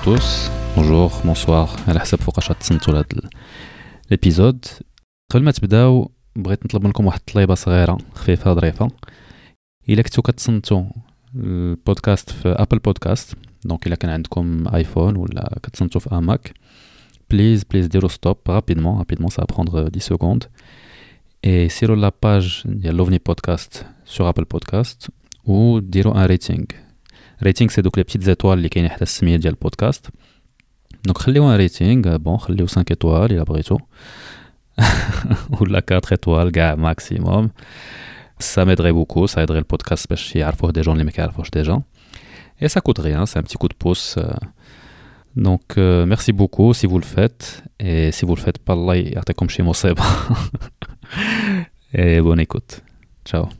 tous, bonjour, bonsoir, على حسب فوقاش تصنتوا لهاد الابيزود قبل ما تبداو بغيت نطلب منكم واحد الطليبه صغيره خفيفه ظريفه الا كنتو كتصنتوا البودكاست في ابل بودكاست دونك الا كان عندكم ايفون ولا كتصنتوا في اماك بليز بليز ديروا ستوب رابيدمون رابيدمون سا بروندر 10 سكوند اي سيروا لا باج ديال لوفني بودكاست سور ابل بودكاست وديروا ان ريتينغ ريتينغ سي دوك لي بتيت زيتوال اللي كاينين حتى السميه ديال البودكاست دونك خليو ان ريتينغ بون خليو 5 ايطوال الا بغيتو ولا 4 ايطوال كاع ماكسيموم ça m'aiderait beaucoup, ça aiderait le podcast باش يعرفوه دي جون اللي ما كيعرفوش ديجا. Et ça coûte rien, c'est un petit coup de pouce. Donc euh, merci beaucoup si vous le faites et si vous le faites pas Allah يعطيكم شي مصيبة. Et bonne écoute. Ciao.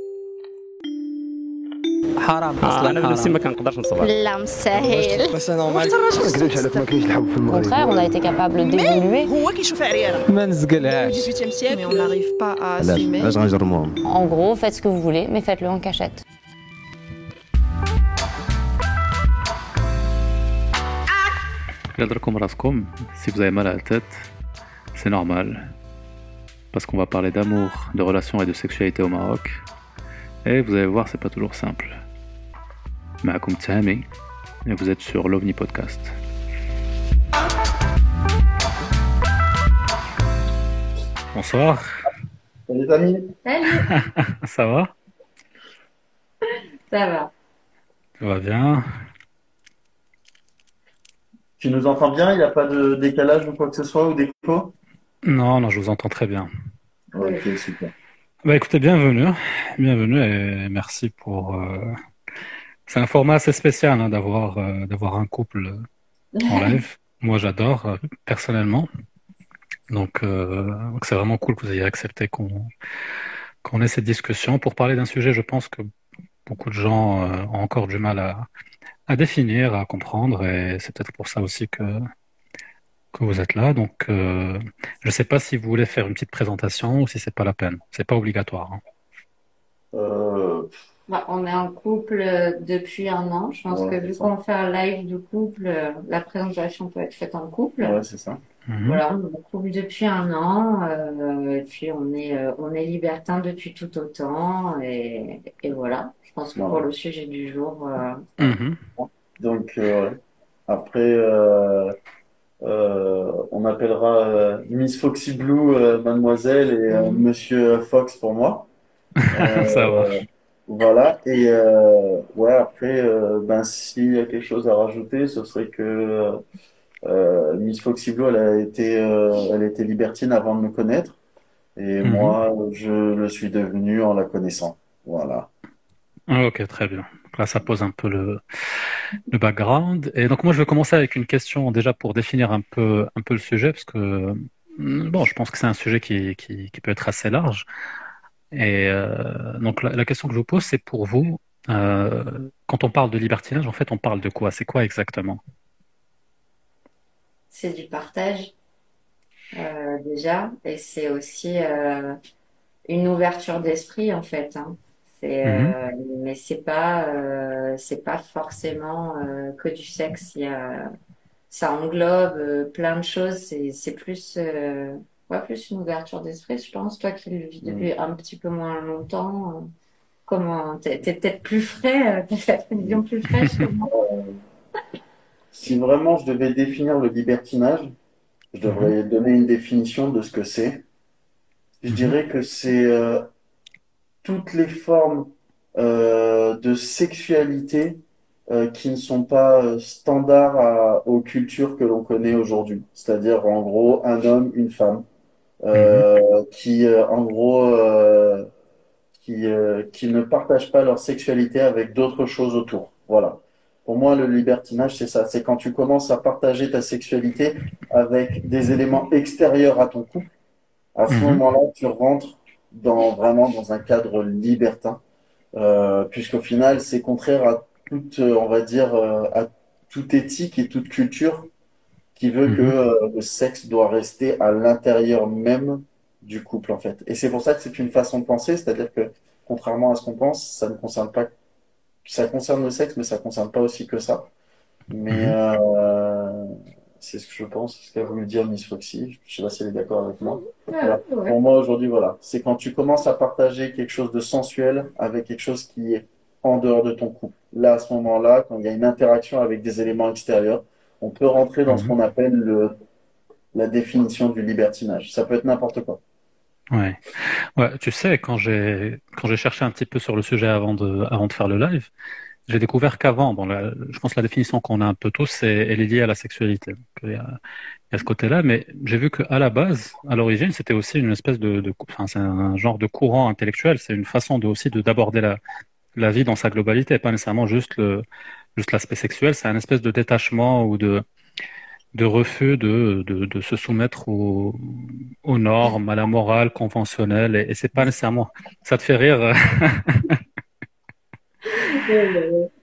حرام انا بنفسي ما كنقدرش نصبر لا مستاهل Au contraire, on a été capable d'évoluer. هو كيشوف عريانة ما نزقلهاش 18e siècle mais on n'arrive pas à assumer غنجرموهم En gros, faites ce que vous voulez, mais faites-le en cachette. إلا دركم راسكم si vous avez mal à la tête, c'est normal. Parce qu'on va parler d'amour, de relations et de sexualité au Maroc. Et vous allez voir, c'est pas toujours simple. معكم تهامي et vous êtes sur l'OVNI Podcast. Bonsoir, Salut les amis, ça va Ça va. Ça va bien tu nous entends bien? Il n'y a pas de décalage ou quoi que ce soit ou d'écho? Non, non, je vous entends très bien. Ok, super. Bah écoutez, bienvenue, bienvenue et merci pour. euh, C'est un format assez spécial hein, d'avoir euh, d'avoir un couple en live. Moi, j'adore euh, personnellement. Donc, euh, donc c'est vraiment cool que vous ayez accepté qu'on qu'on ait cette discussion pour parler d'un sujet. Je pense que beaucoup de gens euh, ont encore du mal à à définir, à comprendre, et c'est peut-être pour ça aussi que que vous êtes là. Donc, euh, je ne sais pas si vous voulez faire une petite présentation ou si c'est pas la peine. C'est pas obligatoire. hein. Euh, Bah, on est en couple euh, depuis un an. Je pense Ouais, que vu qu'on fait un live de couple, la présentation peut être faite en couple. ouais, c'est ça. Mhm. Voilà, on est en couple depuis un an, euh, et puis on est, euh, on est libertin depuis tout autant, et, et voilà. Je pense que Ouais. pour le sujet du jour, euh, Mhm. Donc, euh, après, euh, euh, on appellera euh, Miss Foxy Blue, euh, mademoiselle, et euh, Monsieur Fox pour moi. Euh, Ça va. Voilà. Et euh, ouais, après, euh, ben, s'il y a quelque chose à rajouter, ce serait que euh, Miss Foxy Blue, elle a été, euh, elle était libertine avant de me connaître. Et Mhm. moi, je le suis devenu en la connaissant. Voilà. Ah, Ok, très bien. Là, ça pose un peu le, le background. Et donc moi, je vais commencer avec une question déjà pour définir un peu, un peu le sujet, parce que mm, bon, je pense que c'est un sujet qui, qui, peut être assez large. Et euh, donc la, question que je vous pose, c'est pour vous, euh, quand on parle de libertinage, en fait, on parle de quoi? C'est quoi exactement? c'est du partage, euh, déjà, et c'est aussi, une ouverture d'esprit, en fait, hein. C'est, euh, mais c'est pas, euh, c'est pas forcément, euh, que du sexe. Il y a, ça englobe, plein de choses. C'est, c'est plus, ouais, plus une ouverture d'esprit, je pense. Toi qui le vis depuis un petit peu moins longtemps, comment, t'es, t'es peut-être plus frais, t'as une vision plus fraîche. Si vraiment je devais définir le libertinage, je devrais donner une définition de ce que c'est. Je dirais que c'est euh, toutes les formes euh, de sexualité euh, qui ne sont pas euh, standards à- aux cultures que l'on connaît aujourd'hui. C'est-à-dire, en gros, un homme, une femme, euh, qui, euh, en gros, euh, qui, euh, qui ne partagent pas leur sexualité avec d'autres choses autour. Voilà. Pour Pour moi, le libertinage, c'est ça. C'est quand tu commences à partager ta sexualité avec des éléments extérieurs à ton couple. À ce Mhm. moment-là, tu rentres dans vraiment dans un cadre libertin, euh, puisqu'au final, c'est contraire à toute, euh, on va dire, euh, à toute éthique et toute culture qui veut Mhm. que euh, le sexe doit rester à l'intérieur même du couple, en fait. Et c'est pour ça que c'est une façon de penser, c'est-à-dire que contrairement à ce qu'on pense, ça ne concerne pas, ça concerne le sexe, mais ça concerne pas aussi que ça. Mais Mhm. euh, c'est ce que je pense, ce qu'a voulu dire Miss Foxy. Je sais pas si elle est d'accord avec moi. Voilà. Ouais, ouais. Pour moi, aujourd'hui, voilà. C'est quand tu commences à partager quelque chose de sensuel avec quelque chose qui est en dehors de ton couple. Là, à ce moment-là, quand il y a une interaction avec des éléments extérieurs, on peut rentrer dans ce Mhm. qu'on appelle le, la définition du libertinage. Ça peut être n'importe quoi. Ouais. Ouais, tu sais, quand j'ai quand j'ai cherché un petit peu sur le sujet avant de avant de faire le live, j'ai découvert qu'avant, bon, la- je pense que la définition qu'on a un peu tous, elle est liée à la sexualité. Donc, il y a, ce côté-là, mais j'ai vu qu'à la base, à l'origine, c'était aussi une espèce de, de enfin, c'est un genre de courant intellectuel. C'est une façon de aussi de d'aborder la la vie dans sa globalité, pas nécessairement juste le juste l'aspect sexuel. C'est un espèce de détachement ou de de refus de, de, de se soumettre aux, aux normes, à la morale conventionnelle, et, et c'est pas nécessairement. Ça te fait rire?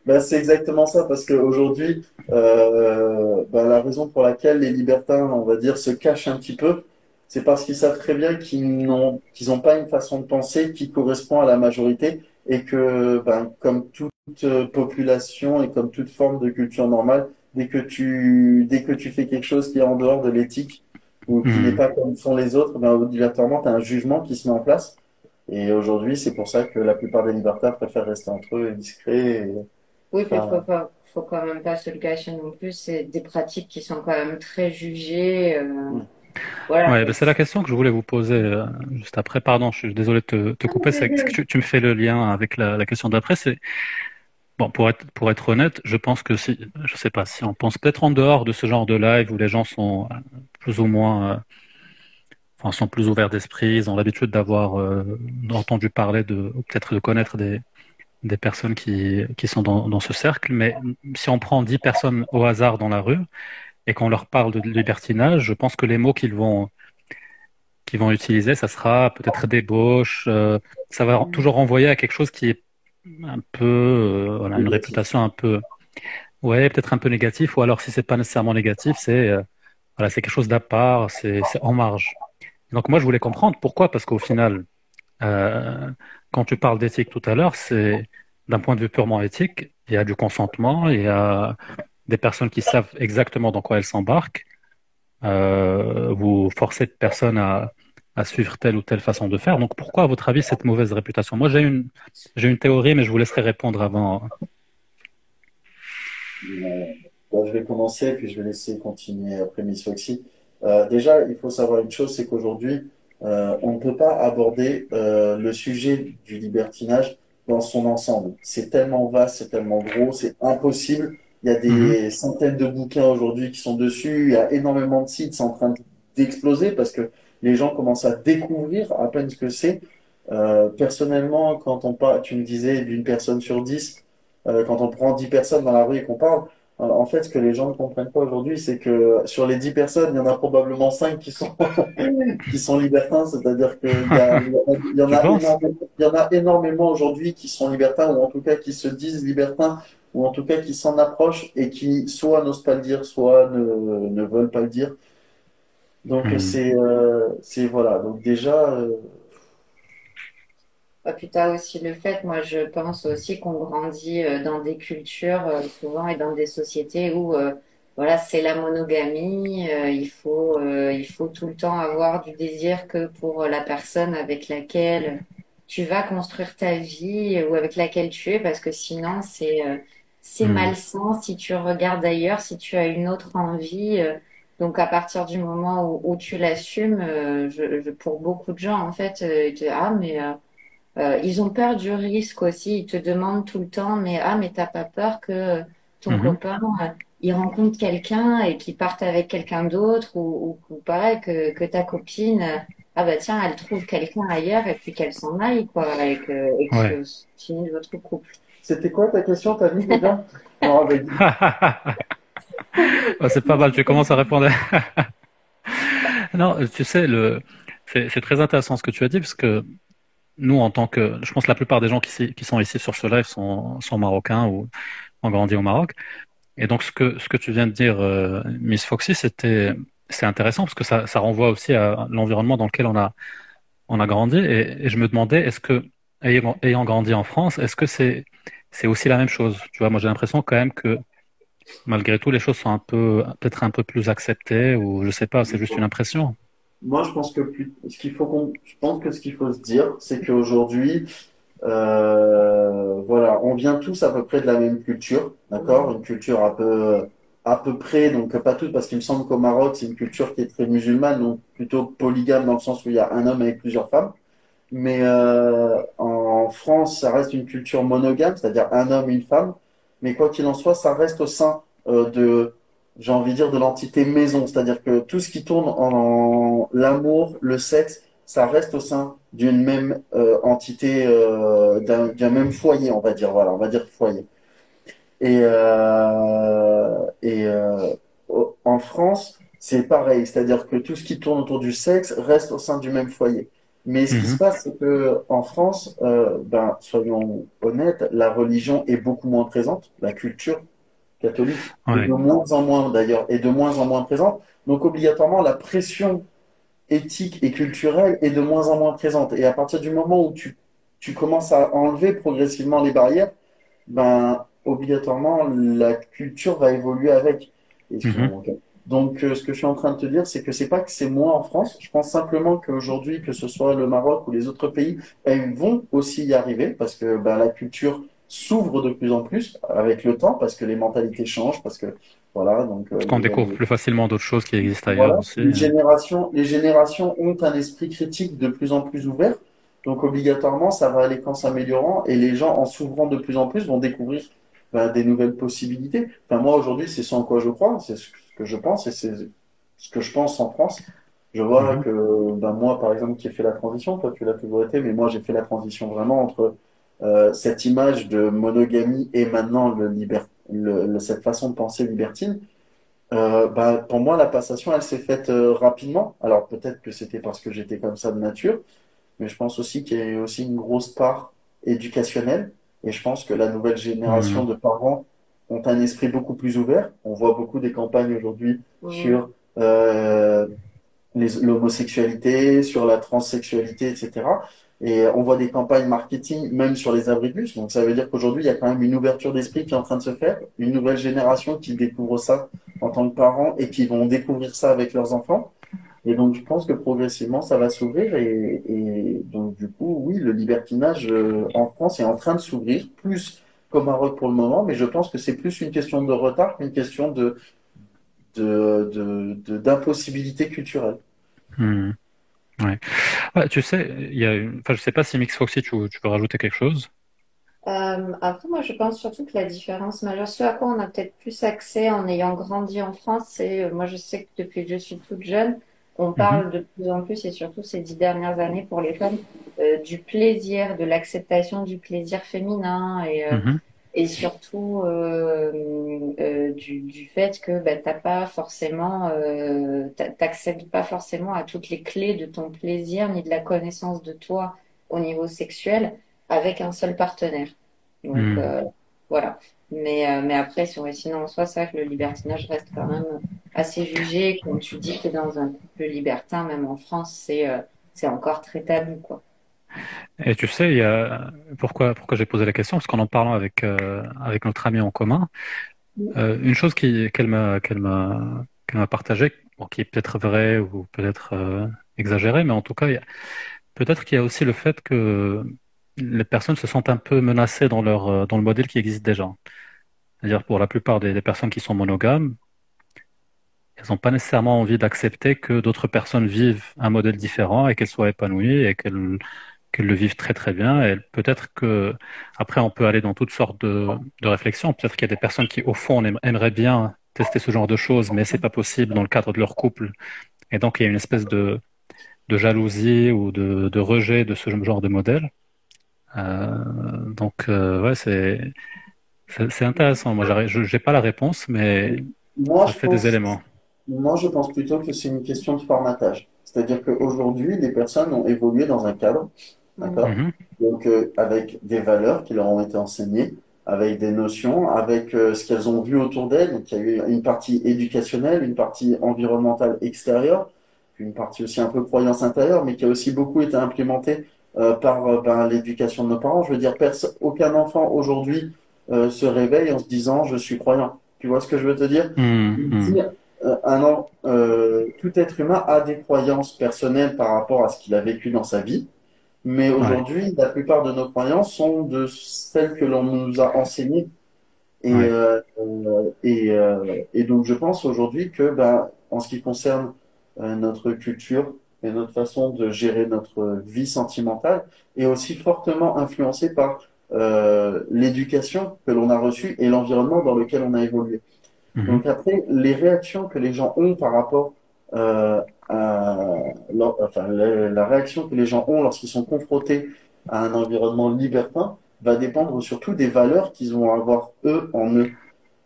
Ben, c'est exactement ça, parce qu'aujourd'hui, euh, ben, la raison pour laquelle les libertins, on va dire, se cachent un petit peu, c'est parce qu'ils savent très bien qu'ils n'ont qu'ils n'ont pas une façon de penser qui correspond à la majorité et que, ben, comme toute euh, population et comme toute forme de culture normale, dès que tu, dès que tu fais quelque chose qui est en dehors de l'éthique ou qui Mhm. n'est pas comme font les autres, ben, obligatoirement, tu as un jugement qui se met en place. Et aujourd'hui, c'est pour ça que la plupart des libertaires préfèrent rester entre eux et discrets. et- Oui, puis Enfin, faut pas, faut quand même pas se le cacher non plus. C'est des pratiques qui sont quand même très jugées. euh, voilà. Ouais, ben c'est la question que je voulais vous poser euh, juste après. Pardon, je suis désolé de te, te couper. C'est que tu, tu me fais le lien avec la, la question d'après. C'est bon pour être pour être honnête, je pense que si je sais pas si on pense peut-être en dehors de ce genre de live où les gens sont euh, plus ou moins euh, enfin sont plus ouverts d'esprit, ils ont l'habitude d'avoir euh, entendu parler de ou peut-être de connaître des des personnes qui qui sont dans dans ce cercle. Mais si on prend dix personnes au hasard dans la rue et qu'on leur parle de libertinage, je pense que les mots qu'ils vont qu'ils vont utiliser, ça sera peut-être débauche, euh, ça va toujours renvoyer à quelque chose qui est un peu, euh, voilà, une réputation un peu, ouais, peut-être un peu négatif, ou alors si c'est pas nécessairement négatif, c'est euh, voilà, c'est quelque chose d'à part, c'est c'est en marge. Donc moi je voulais comprendre pourquoi, parce qu'au final, euh, quand tu parles d'éthique tout à l'heure, c'est d'un point de vue purement éthique, il y a du consentement, il y a des personnes qui savent exactement dans quoi elles s'embarquent. Euh, vous forcez de personnes à, à suivre telle ou telle façon de faire. Donc pourquoi, à votre avis, cette mauvaise réputation? Moi, j'ai une, j'ai une théorie, mais je vous laisserai répondre avant. Euh, je vais commencer, puis je vais laisser continuer après Miss Foxy. Euh, déjà, il faut savoir une chose, c'est qu'aujourd'hui, euh, on ne peut pas aborder euh, le sujet du libertinage dans son ensemble. C'est tellement vaste, c'est tellement gros, c'est impossible. Il y a des centaines de bouquins aujourd'hui qui sont dessus, il y a énormément de sites, c'est en train d'exploser parce que les gens commencent à découvrir à peine ce que c'est. Euh, personnellement, quand on parle, tu me disais d'une personne sur dix, euh, quand on prend 10 personnes dans la rue et qu'on parle, en fait, ce que les gens ne comprennent pas aujourd'hui, c'est que sur les 10 personnes, il y en a probablement 5 qui sont, qui sont libertins, c'est-à-dire qu'il y y en a y en a énormément aujourd'hui qui sont libertins, ou en tout cas qui se disent libertins, ou en tout cas qui s'en approchent et qui soit n'osent pas le dire, soit ne, ne veulent pas le dire. Donc Mhm. c'est, euh, c'est voilà. Donc déjà, euh, Puis t'as aussi le fait, moi je pense aussi qu'on grandit euh, dans des cultures euh, souvent et dans des sociétés où euh, voilà c'est la monogamie, euh, il faut euh, il faut tout le temps avoir du désir que pour la personne avec laquelle tu vas construire ta vie ou avec laquelle tu es parce que sinon c'est euh, c'est Mhm. malsain si tu regardes ailleurs, si tu as une autre envie. donc à partir du moment où, où tu l'assumes, je, je- pour beaucoup de gens en fait, disent, ah mais euh, ils ont peur du risque aussi. Ils te demandent tout le temps, mais ah, mais t'as pas peur que ton Mhm. copain euh, il rencontre quelqu'un et qu'il parte avec quelqu'un d'autre ou, ou, ou pareil que, que ta copine, ah bah tiens, elle trouve quelqu'un ailleurs et puis qu'elle s'en aille quoi et que, et que Ouais. se finisse votre couple. C'était quoi ta question, t'as dit déjà? Ouais, c'est pas mal, tu commences à répondre. Non, tu sais, le... c'est c'est très intéressant ce que tu as dit, parce que nous, en tant que, je pense la plupart des gens qui sont ici sur ce live sont, sont marocains ou ont grandi au Maroc. Et donc, ce que, ce que tu viens de dire, euh, Miss Foxy, c'était, c'est intéressant parce que ça, ça renvoie aussi à l'environnement dans lequel on a, on a grandi. Et, et je me demandais, est-ce que, ayant, ayant grandi en France, est-ce que c'est, c'est aussi la même chose? Tu vois, moi, j'ai l'impression quand même que malgré tout, les choses sont un peu, peut-être un peu plus acceptées ou je sais pas, c'est juste une impression. Moi, je pense que plus, ce qu'il faut qu'on, je pense que ce qu'il faut se dire, c'est qu'aujourd'hui, euh, voilà, on vient tous à peu près de la même culture, d'accord? Une culture à peu, à peu près, donc pas toutes, parce qu'il me semble qu'au Maroc, c'est une culture qui est très musulmane, donc plutôt polygame dans le sens où il y a un homme avec plusieurs femmes. Mais euh, en France, ça reste une culture monogame, c'est-à-dire un homme, une femme. Mais quoi qu'il en soit, ça reste au sein euh, de, j'ai envie de dire, de l'entité maison. C'est-à-dire que tout ce qui tourne en l'amour, le sexe, ça reste au sein d'une même euh, entité, euh, d'un, même foyer, on va dire. Voilà, on va dire foyer. Et, euh, et en France, c'est pareil. C'est-à-dire que tout ce qui tourne autour du sexe reste au sein du même foyer. Mais ce qui se Mhm. passe, c'est que en France, ben, soyons honnêtes, la religion est beaucoup moins présente, la culture catholique Ouais. de moins en moins d'ailleurs, est de moins en moins présente. Donc obligatoirement, la pression éthique et culturelle est de moins en moins présente. Et à partir du moment où tu, tu commences à enlever progressivement les barrières, ben obligatoirement la culture va évoluer avec. Ok. Donc euh, ce que je suis en train de te dire, c'est que c'est pas que c'est moins en France. Je pense simplement qu'aujourd'hui, que ce soit le Maroc ou les autres pays, elles vont aussi y arriver parce que ben, la culture s'ouvre de plus en plus avec le temps, parce que les mentalités changent, parce que voilà, donc euh, Parce qu'on découvre plus facilement d'autres choses qui existent ailleurs voilà, aussi. les générations, les générations ont un esprit critique de plus en plus ouvert, donc obligatoirement, ça va aller qu'en s'améliorant, et les gens, en s'ouvrant de plus en plus, vont découvrir ben, des nouvelles possibilités. Enfin, moi, aujourd'hui, c'est ce en quoi je crois, c'est ce que je pense, et c'est ce que je pense en France. Je vois Mhm. que, ben, moi, par exemple, qui ai fait la transition, toi, tu l'as toujours été, mais moi, j'ai fait la transition vraiment entre euh, cette image de monogamie et maintenant le liber- le- le- cette façon de penser libertine. Euh, bah, pour moi, la passation, elle s'est faite euh, rapidement. Alors peut-être que c'était parce que j'étais comme ça de nature, mais je pense aussi qu'il y a aussi une grosse part éducationnelle. Et je pense que la nouvelle génération Mhm. de parents ont un esprit beaucoup plus ouvert. On voit beaucoup des campagnes aujourd'hui Mhm. sur euh, l'homosexualité, sur la transsexualité, etc. Et on voit des campagnes marketing même sur les abribus. Donc ça veut dire qu'aujourd'hui, il y a quand même une ouverture d'esprit qui est en train de se faire, une nouvelle génération qui découvre ça en tant que parents et qui vont découvrir ça avec leurs enfants. Et donc je pense que progressivement, ça va s'ouvrir. Et, donc du coup, oui, le libertinage euh, en France est en train de s'ouvrir, plus qu'au Maroc pour le moment, mais je pense que c'est plus une question de retard qu'une question de, d'impossibilité culturelle. Mhm. Ouais. Ouais, tu sais, il y a une... enfin, je sais pas si Mix Foxy, tu, tu veux rajouter quelque chose? Euh, après, moi, je pense surtout que la différence majeure, ce à quoi on a peut-être plus accès en ayant grandi en France, c'est, euh, moi, je sais que depuis que je suis toute jeune, on parle de plus en plus, et surtout ces dix dernières années pour les femmes, euh, du plaisir, de l'acceptation du plaisir féminin et, Mhm. Et surtout euh, euh, du, du fait que bah, t'as pas forcément, euh, t'a- t'accèdes pas forcément à toutes les clés de ton plaisir ni de la connaissance de toi au niveau sexuel avec un seul partenaire. Donc Mhm. euh, voilà. Mais, euh, mais après, sur, sinon en soi, c'est vrai que le libertinage reste quand même assez jugé. Comme tu dis que dans un couple libertin, même en France, c'est euh, c'est encore très tabou, quoi. Et tu sais, il y a... pourquoi, pourquoi j'ai posé la question? Parce qu'en en parlant avec, euh, avec notre ami en commun, euh, une chose qu'elle m'a, partagée, bon, qui est peut-être vraie ou peut-être euh, exagérée, mais en tout cas, a- peut-être qu'il y a aussi le fait que les personnes se sentent un peu menacées dans leur, dans le modèle qui existe déjà. C'est-à-dire pour la plupart des, des personnes qui sont monogames, elles n'ont pas nécessairement envie d'accepter que d'autres personnes vivent un modèle différent et qu'elles soient épanouies et qu'elles qu'elles le vivent très très bien. Et peut-être que après on peut aller dans toutes sortes de, de réflexions. Peut-être qu'il y a des personnes qui au fond aim- aimeraient bien tester ce genre de choses, mais c'est pas possible dans le cadre de leur couple. Et donc il y a une espèce de, de jalousie ou de, de rejet de ce genre de modèle. Euh, donc, ouais, c'est c'est intéressant. Moi, je n'ai pas la réponse, mais moi, ça fait des éléments. Moi, je pense plutôt que c'est une question de formatage. C'est-à-dire qu'aujourd'hui, les personnes ont évolué dans un cadre, d'accord Mhm. Donc, euh, avec des valeurs qui leur ont été enseignées, avec des notions, avec euh, ce qu'elles ont vu autour d'elles. Donc, il y a eu une partie éducationnelle, une partie environnementale extérieure, puis une partie aussi un peu croyance intérieure, mais qui a aussi beaucoup été implémentée euh, par euh, ben, l'éducation de nos parents. Je veux dire, aucun enfant aujourd'hui euh, se réveille en se disant je suis croyant. Tu vois ce que je veux te dire? Mhm. Un an, euh, tout être humain a des croyances personnelles par rapport à ce qu'il a vécu dans sa vie, mais aujourd'hui, la plupart de nos croyances sont de celles que l'on nous a enseignées. Et, Ouais. euh, euh, et, euh, et donc, je pense aujourd'hui que, ben, en ce qui concerne euh, notre culture et notre façon de gérer notre vie sentimentale, est aussi fortement influencée par euh, l'éducation que l'on a reçue et l'environnement dans lequel on a évolué. Mhm. Donc après, les réactions que les gens ont par rapport euh, à leur- enfin, la, la réaction que les gens ont lorsqu'ils sont confrontés à un environnement libertin va dépendre surtout des valeurs qu'ils vont avoir eux en eux.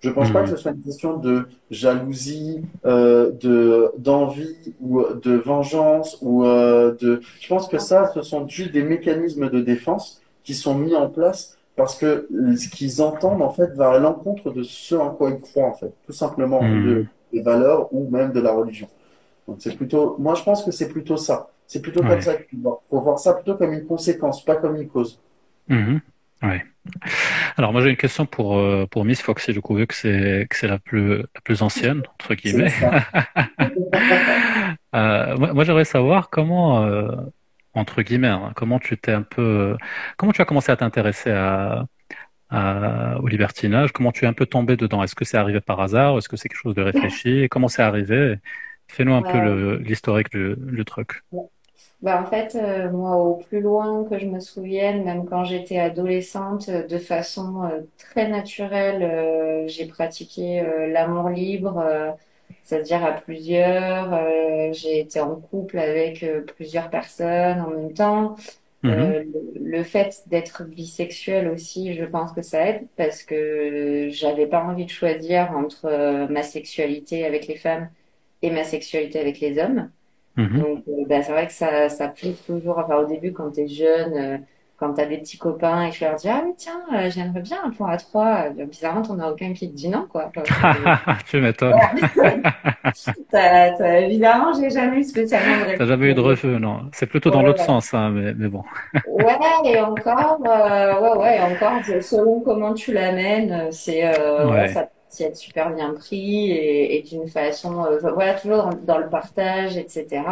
Je pense pas Mhm. que ce soit une question de jalousie, euh, de d'envie ou de vengeance ou euh, de. Je pense que ça, ce sont juste des mécanismes de défense qui sont mis en place parce que ce qu'ils entendent en fait va à l'encontre de ce en quoi ils croient en fait, tout simplement Mhm. de, des valeurs ou même de la religion. Donc c'est plutôt, moi je pense que c'est plutôt ça. C'est plutôt comme ça qu'il faut voir. Ça plutôt comme une conséquence, pas comme une cause. Mhm. Ouais. Alors moi j'ai une question pour euh, pour Miss Foxy du coup vu que c'est que c'est la plus la plus ancienne entre guillemets. Euh, moi, moi, j'aimerais savoir comment euh, entre guillemets hein, comment tu t'es un peu comment tu as commencé à t'intéresser à, à- au libertinage, comment tu es un peu tombé dedans? Est-ce que c'est arrivé par hasard? Est-ce que c'est quelque chose de réfléchi? Comment c'est arrivé? Fais-nous un peu Ouais. l'historique du, du truc. Bah, en fait, euh, moi, au plus loin que je me souvienne, même quand j'étais adolescente, euh, de façon euh, très naturelle, euh, j'ai pratiqué l'amour libre, c'est-à-dire à plusieurs. euh, j'ai été en couple avec euh, plusieurs personnes en même temps. Mhm. Euh, le, le fait d'être bisexuelle aussi, je pense que ça aide parce que j'avais pas envie de choisir entre euh, ma sexualité avec les femmes et ma sexualité avec les hommes. Mhm. Donc, bah, c'est vrai que ça, ça pousse toujours. Enfin, au début, quand t'es jeune, quand t'as des petits copains et que tu leur dis, ah, mais tiens, euh, j'aimerais bien un point à trois. Euh, bizarrement, t'en as aucun qui te dit non, quoi. Tu m'étonnes. évidemment, j'ai jamais eu spécialement de T'as jamais eu de refus, non. C'est plutôt dans Ouais, l'autre ouais. sens, hein, mais, mais bon. Ouais, et encore, euh, ouais, ouais, et encore, selon comment tu l'amènes, euh, c'est, euh, ouais, ça peut être super bien pris et, et d'une façon, voilà, toujours dans, dans le partage, etc.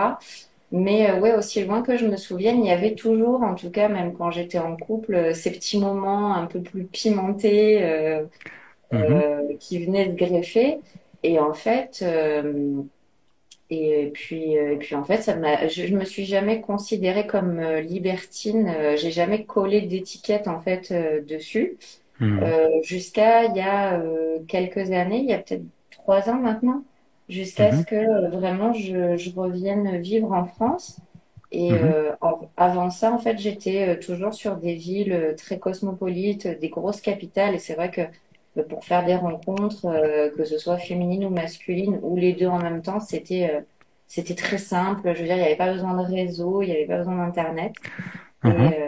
Mais euh, ouais, aussi loin que je me souvienne, il y avait toujours, en tout cas, même quand j'étais en couple, euh, ces petits moments un peu plus pimentés euh, Mhm. euh, qui venaient de greffer. Et en fait, euh, et puis, et puis en fait, ça m'a, je, je me suis jamais considérée comme libertine. J'ai jamais collé d'étiquette en fait dessus. Mhm. Jusqu'à il y a quelques années, il y a peut-être trois ans maintenant, jusqu'à Mhm. ce que euh, vraiment je, je revienne vivre en France. Et Mhm. euh, en- avant ça, en fait, j'étais euh, toujours sur des villes euh, très cosmopolites, des grosses capitales. Et c'est vrai que pour faire des rencontres, euh, que ce soit féminines ou masculines, ou les deux en même temps, c'était euh, c'était très simple. Je veux dire, il n'y avait pas besoin de réseau, il n'y avait pas besoin d'Internet. Et, Mhm.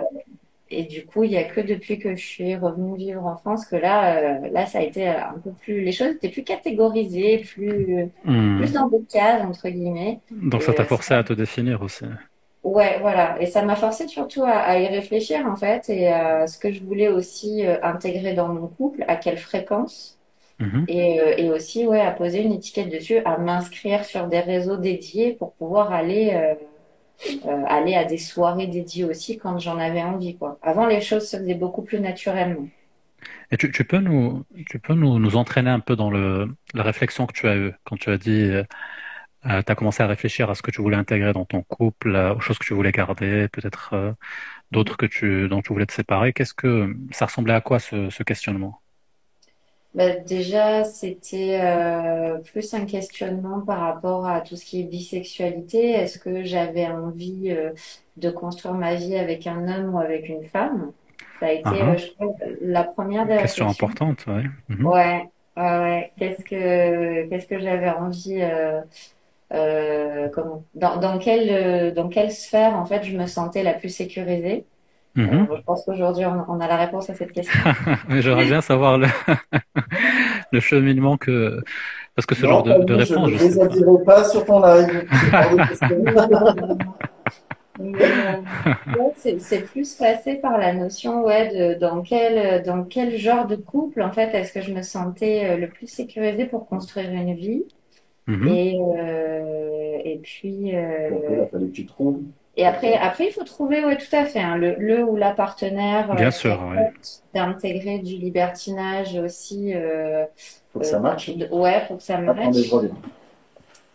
Et du coup, il n'y a que depuis que je suis revenue vivre en France que là, euh, là, ça a été euh, un peu plus, les choses étaient plus catégorisées, plus, Mhm. plus dans des cases, entre guillemets. Donc ça t'a euh, forcé ça, à te définir aussi. ouais, voilà. Et ça m'a forcé surtout à, à y réfléchir, en fait, et à ce que je voulais aussi euh, intégrer dans mon couple, à quelle fréquence. Mhm. Et, euh, et aussi, ouais, à poser une étiquette dessus, à m'inscrire sur des réseaux dédiés pour pouvoir aller, euh, euh, aller à des soirées dédiées aussi quand j'en avais envie, quoi. Avant, les choses se faisaient beaucoup plus naturellement. Et tu, peux nous, tu peux nous, nous entraîner un peu dans le, la réflexion que tu as eue quand tu as dit, euh, tu as commencé à réfléchir à ce que tu voulais intégrer dans ton couple, euh, aux choses que tu voulais garder, peut-être euh, d'autres que tu, dont tu voulais te séparer. Qu'est-ce que ça ressemblait à quoi ce questionnement? Bah, déjà, c'était euh, plus un questionnement par rapport à tout ce qui est bisexualité. Est-ce que j'avais envie euh, de construire ma vie avec un homme ou avec une femme? Ça a été, Ah ah. euh, je crois, la première des Question réflexions. importante, ouais. Mhm. Ouais, ouais, ouais. Qu'est-ce que, qu'est-ce que j'avais envie, euh, euh, comment, dans, dans quelle, euh, dans quelle sphère, en fait, je me sentais la plus sécurisée? Mhm. Euh, je pense qu'aujourd'hui, on, on a la réponse à cette question. Mais j'aimerais bien savoir le, le cheminement que. Parce que ce Non, genre de, je réponse, ne je sais les pas. attirerai pas sur ton live. C'est euh, c'est, c'est plus passé par la notion, ouais, de dans quel, dans quel genre de couple, en fait, est-ce que je me sentais euh, le plus sécurisée pour construire une vie? Mhm. Et, euh, et puis, euh, Donc, il a fallu que tu trouves? Et après, après, il faut trouver, ouais, tout à fait, hein, le, le ou la partenaire euh, Bien sûr, ouais. d'intégrer du libertinage aussi. Euh, Faut que ça euh, matche. de- ouais, faut que ça reviens.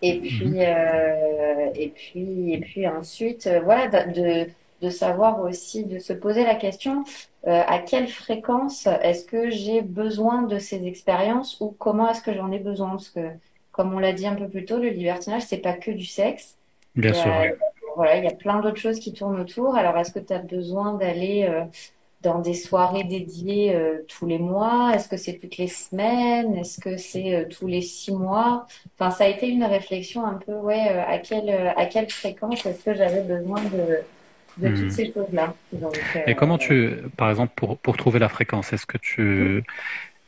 Et puis, euh, et puis, et puis ensuite, euh, voilà, de, de, de savoir aussi, de se poser la question, euh, à quelle fréquence est-ce que j'ai besoin de ces expériences ou comment est-ce que j'en ai besoin? Parce que, comme on l'a dit un peu plus tôt, le libertinage, c'est pas que du sexe. Bien sûr, ouais. Voilà, il y a plein d'autres choses qui tournent autour. Alors, est-ce que tu as besoin d'aller euh, dans des soirées dédiées euh, tous les mois? Est-ce que c'est toutes les semaines? Est-ce que c'est euh, tous les six mois? Enfin, ça a été une réflexion un peu, ouais, euh, à quelle, à quelle fréquence est-ce que j'avais besoin de, de toutes Mhm. ces choses-là? Et comment tu, par exemple, pour, pour trouver la fréquence, est-ce que tu,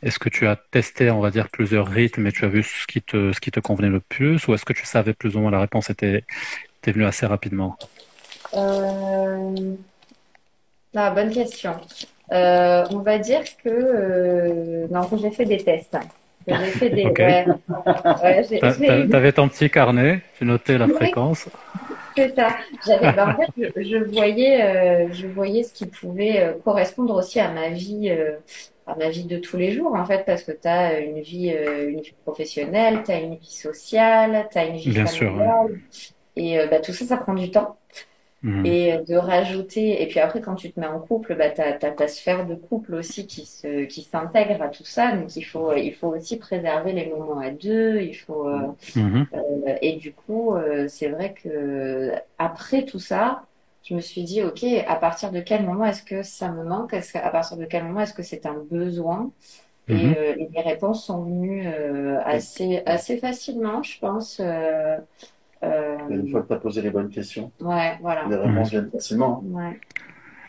est-ce que tu as testé, on va dire, plusieurs rythmes et tu as vu ce qui te, ce qui te convenait le plus, ou est-ce que tu savais plus ou moins la réponse était, était venue assez rapidement? Euh, ah, bonne question. Euh, on va dire que euh, non, que j'ai fait des tests. J'ai fait des ouais, ouais, T'avais ton petit carnet, tu notais la Oui. fréquence. c'est ça. J'avais en fait je, je voyais euh, je voyais ce qui pouvait correspondre aussi à ma vie à ma vie de tous les jours en fait parce que tu as une vie euh, une vie professionnelle, tu as une vie sociale, tu as une vie Bien sûr, ouais. Et euh, bah, tout ça ça prend du temps. Mhm. Et euh, de rajouter, et puis après, quand tu te mets en couple, bah, tu as, ta sphère de couple aussi qui se, qui s'intègre à tout ça. Donc, il faut, il faut aussi préserver les moments à deux. Il faut, euh, Mhm. euh, et du coup, euh, c'est vrai que après tout ça, je me suis dit, OK, à partir de quel moment est-ce que ça me manque? Qu'à partir de quel moment est-ce que c'est un besoin? Et, Mhm. et les réponses sont venues assez, assez facilement, je pense. Euh, une fois que tu as posé les bonnes questions, ouais, voilà. les réponses viennent facilement. Ouais.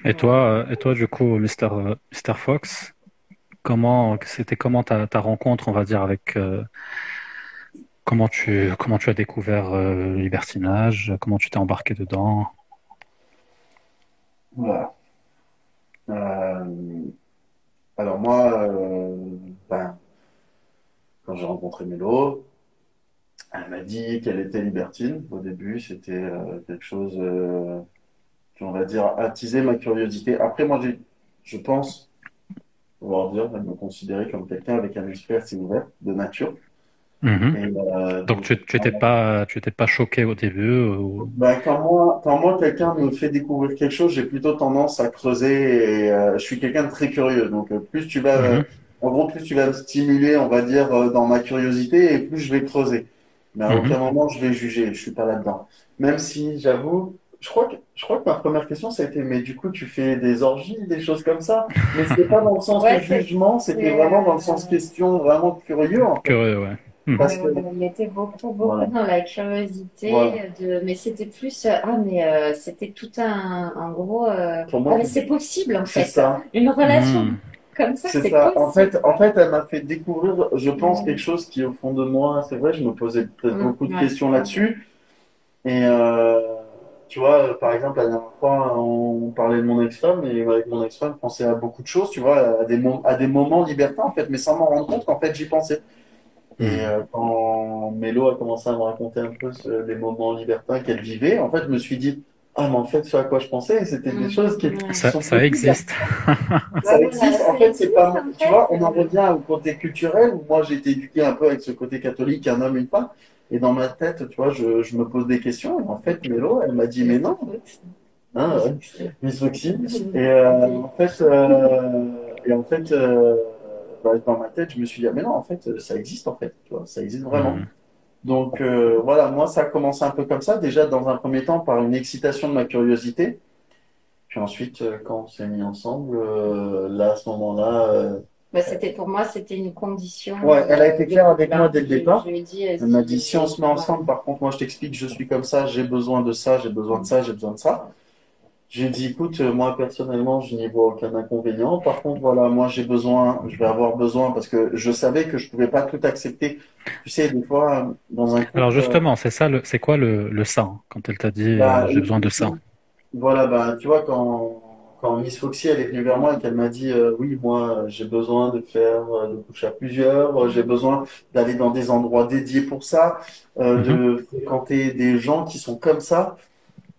Et toi, euh, et toi, du coup, Mister, euh, Mister Fox, comment, c'était comment ta, ta rencontre, on va dire, avec, euh, comment tu, comment tu as découvert euh, le libertinage, comment tu t'es embarqué dedans? Voilà. Euh, alors moi, euh, ben, quand j'ai rencontré Mélo, elle m'a dit qu'elle était libertine. Au début, c'était euh, quelque chose euh, qui, on va dire, attisait ma curiosité. Après, moi, j'ai, je pense pouvoir dire, elle me considérait comme quelqu'un avec un esprit assez ouvert de nature. Mhm. Et, euh, Donc tu, tu étais pas, tu étais pas choqué au début ou... Ben, quand moi, quand moi quelqu'un me fait découvrir quelque chose, j'ai plutôt tendance à creuser et euh, je suis quelqu'un de très curieux. Donc euh, plus tu vas, euh, Mhm. en gros, plus tu vas me stimuler, on va dire, euh, dans ma curiosité et plus je vais creuser. Mais à Mhm. aucun moment je vais juger, je suis pas là-dedans. Même si, j'avoue, je crois que, je crois que ma première question ça a été, mais du coup tu fais des orgies, des choses comme ça? Mais c'était pas dans le sens Ouais, de jugement, c'était vraiment dans le euh, sens question, vraiment curieux en fait. Curieux, ouais. Mhm. Parce que il était beaucoup, beaucoup Voilà. dans la curiosité, Voilà. de, mais c'était plus, euh, ah, mais euh, c'était tout un, un gros, euh, Pour moi, ah, c'est possible en c'est fait. ça. Une relation Mhm. Comme ça, C'est ça. En fait, en fait, elle m'a fait découvrir, je pense, quelque chose qui, au fond de moi, c'est vrai, je me posais peut-être Mm, beaucoup de ouais. questions là-dessus. Et euh, tu vois, euh, par exemple, la dernière fois, on parlait de mon ex-femme, et avec mon ex-femme, je pensais à beaucoup de choses, tu vois, à des, mo- à des moments libertins, en fait, mais sans m'en rendre compte qu'en fait, j'y pensais. Et Mhm. euh, quand Mélo a commencé à me raconter un peu ce- les moments libertins qu'elle vivait, en fait, je me suis dit, ah, mais en fait, ce à quoi je pensais, c'était des Mm, choses qui, Ça, sont ça existe. Ça existe. En fait, c'est pas, en tu fait. vois, on en revient au côté culturel où moi j'ai été éduqué un peu avec ce côté catholique, un homme, une femme. Et dans ma tête, tu vois, je, je me pose des questions. Et en fait, Mélo, elle m'a dit, mais non, hein, Miss Foxy. Et euh, en fait, euh, et en fait, euh, bah, dans ma tête, je me suis dit, ah, mais non, en fait, ça existe en fait, tu vois, ça existe vraiment. Mhm. Donc euh, voilà, moi ça a commencé un peu comme ça, déjà dans un premier temps par une excitation de ma curiosité. Puis ensuite, euh, quand on s'est mis ensemble, euh, là, à ce moment-là, euh, Bah, c'était pour moi, c'était une condition. ouais, elle a été claire avec moi dès le départ. Je dit, Elle m'a dit, si on se met ensemble, par contre, moi, je t'explique, je suis comme ça, j'ai besoin de ça, j'ai besoin de ça, j'ai besoin de ça. J'ai dit, écoute, euh, moi, personnellement, je n'y vois aucun inconvénient. Par contre, voilà, moi, j'ai besoin, je vais avoir besoin, parce que je savais que je pouvais pas tout accepter. Tu sais, des fois, dans un couple, Alors euh, justement, c'est ça, le, c'est quoi le, le ça hein, quand elle t'a dit Bah, euh, j'ai besoin de ça? Voilà, bah, tu vois, quand, quand Miss Foxy, elle est venue vers moi et qu'elle m'a dit, euh, oui, moi, j'ai besoin de faire, euh, de coucher à plusieurs, j'ai besoin d'aller dans des endroits dédiés pour ça, euh, Mhm. de fréquenter des gens qui sont comme ça.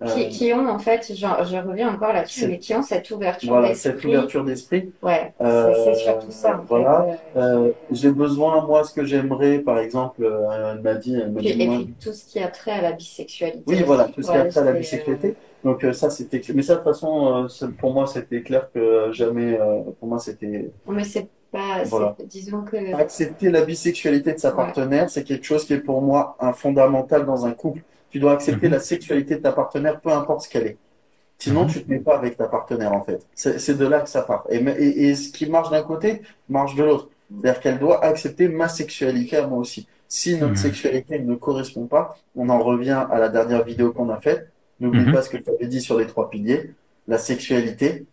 Euh, Qui, qui ont, en fait, genre, je reviens encore là-dessus, mais qui ont cette ouverture voilà, cette d'esprit. ouverture d'esprit. Ouais, Euh, c'est surtout ça, en voilà. fait. Euh, Euh, j'ai besoin, moi, ce que j'aimerais, par exemple, euh, elle m'a dit, elle m'a dit, et moi, puis tout ce qui a trait à la bisexualité. Oui, voilà, tout ce qui a Ouais, trait à la bisexualité. Donc euh, ça, c'était... Mais ça, de toute façon, euh, pour moi, c'était clair que jamais... euh, pour moi, c'était... Mais c'est pas, Voilà. c'est- disons que. Accepter la bisexualité de sa Ouais. partenaire, c'est quelque chose qui est pour moi un fondamental dans un couple. Tu dois accepter Mhm. la sexualité de ta partenaire, peu importe ce qu'elle est. Sinon, Mhm. tu te mets pas avec ta partenaire, en fait. C'est de là que ça part. Et, me- et, et ce qui marche d'un côté, marche de l'autre. C'est-à-dire qu'elle doit accepter ma sexualité à moi aussi. Si notre Mhm. sexualité ne correspond pas, on en revient à la dernière vidéo qu'on a faite. N'oublie Mhm. pas ce que tu avais dit sur les trois piliers. La sexualité,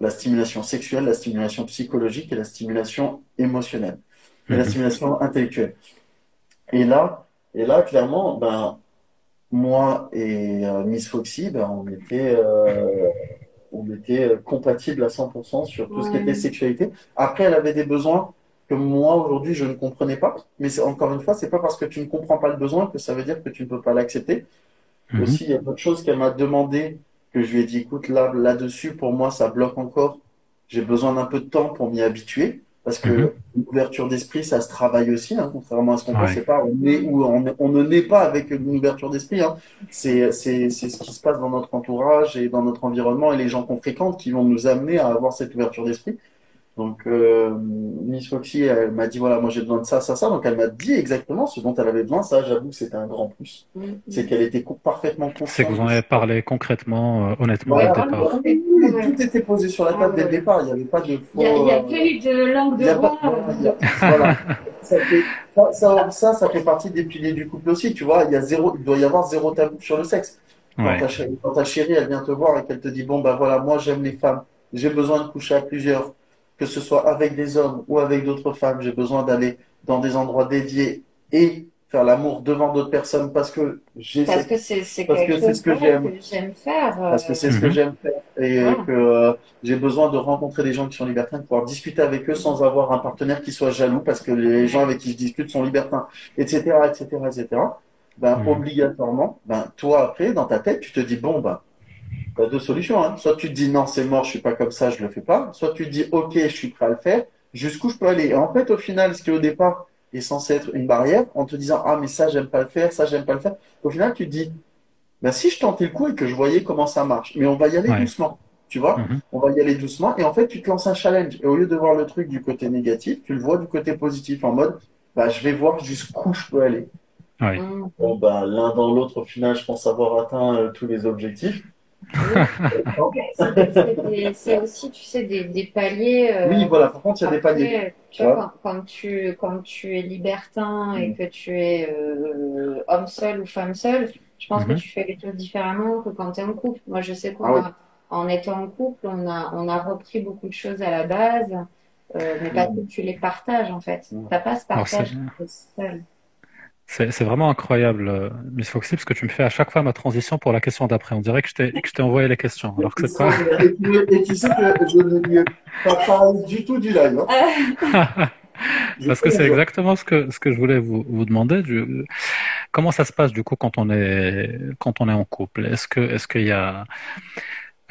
la stimulation sexuelle, la stimulation psychologique et la stimulation émotionnelle. Et la stimulation intellectuelle. Et là, et là, clairement, ben, moi et euh, Miss Foxy, ben, on était, euh, on était compatibles à 100% sur tout ce qui était sexualité. Après, elle avait des besoins que moi, aujourd'hui, je ne comprenais pas. Mais c'est, encore une fois, c'est pas parce que tu ne comprends pas le besoin que ça veut dire que tu ne peux pas l'accepter. Mhm. Aussi, il y a d'autres choses qu'elle m'a demandé que je lui ai dit, écoute, là, là-dessus, pour moi, ça bloque encore. J'ai besoin d'un peu de temps pour m'y habituer. Parce que Mhm. l'ouverture d'esprit, ça se travaille aussi, hein, contrairement à ce qu'on Ouais. pense. C'est pas, on est ou on, on ne naît pas avec une ouverture d'esprit, hein. C'est ce qui se passe dans notre entourage et dans notre environnement et les gens qu'on fréquente qui vont nous amener à avoir cette ouverture d'esprit. Donc, euh, Miss Foxy, elle m'a dit, voilà, moi j'ai besoin de ça, ça, ça. Donc, elle m'a dit exactement ce dont elle avait besoin. Ça, j'avoue que c'était un grand plus. Mm. C'est qu'elle était co- parfaitement C'est consciente. que vous en avez parlé concrètement, euh, honnêtement Voilà, au départ. oui, oui, tout était posé sur la table dès le départ. Il n'y avait pas de faux. Il n'y a, a euh, pas eu de langue de pas- bois. a- voilà. Ça, fait- ça, ça, ça, ça fait partie des piliers du couple aussi. Tu vois, il y a zéro, il doit y avoir zéro tabou sur le sexe. Quand Ouais. ta chérie, quand ta chérie, elle vient te voir et qu'elle te dit, bon, bah voilà, moi j'aime les femmes, j'ai besoin de coucher à plusieurs, que ce soit avec des hommes ou avec d'autres femmes, j'ai besoin d'aller dans des endroits dédiés et faire l'amour devant d'autres personnes parce que j'ai Parce cette que c'est c'est Parce quelque que c'est chose ce que j'aime. faire. Parce que c'est ce que Mhm. j'aime faire et Voilà. que euh, j'ai besoin de rencontrer des gens qui sont libertins, de pouvoir discuter avec eux sans avoir un partenaire qui soit jaloux parce que les gens avec qui je discute sont libertins, etc., etc., etc. Ben, Mhm. obligatoirement, ben, toi après, dans ta tête, tu te dis, bon, ben, deux solutions, hein. Soit tu te dis, non, c'est mort, je suis pas comme ça, je le fais pas. Soit tu te dis, ok, je suis prêt à le faire. Jusqu'où je peux aller? Et en fait, au final, ce qui au départ est censé être une barrière, en te disant, ah, mais ça, j'aime pas le faire, ça, j'aime pas le faire. Au final, tu te dis, ben, si je tentais le coup et que je voyais comment ça marche, mais on va y aller Ouais. doucement, tu vois, Mhm. on va y aller doucement, et en fait, tu te lances un challenge. Et au lieu de voir le truc du côté négatif, tu le vois du côté positif, en mode, bah, je vais voir jusqu'où je peux aller. Ouais. Mm. Bon, bah, l'un dans l'autre, au final, je pense avoir atteint euh, tous les objectifs. C'est aussi, tu sais, des, des paliers. euh, Oui, voilà, par contre, il y a des paliers. Tu vois, quand, quand tu, quand tu es libertin et Mm. que tu es euh, homme seul ou femme seule, je pense que Mhm. tu fais les choses différemment que quand tu es en couple. Moi, je sais qu'on Ah oui. en étant en couple, on a, on a repris beaucoup de choses à la base, euh, mais parce que tu les partages en fait. Mm. T'as pas ce partage seul. C'est vraiment incroyable, euh, Miss Foxy, parce que tu me fais à chaque fois ma transition pour la question d'après. On dirait que je t'ai envoyé les questions, alors que c'est pas. Et tu, et tu sais que je ne lui ai pas parlé du tout du live. hein. Parce que c'est exactement ce que, ce que je voulais vous, vous demander. Du- comment ça se passe du coup quand on est, quand on est en couple? Est-ce que, est-ce qu'il y a,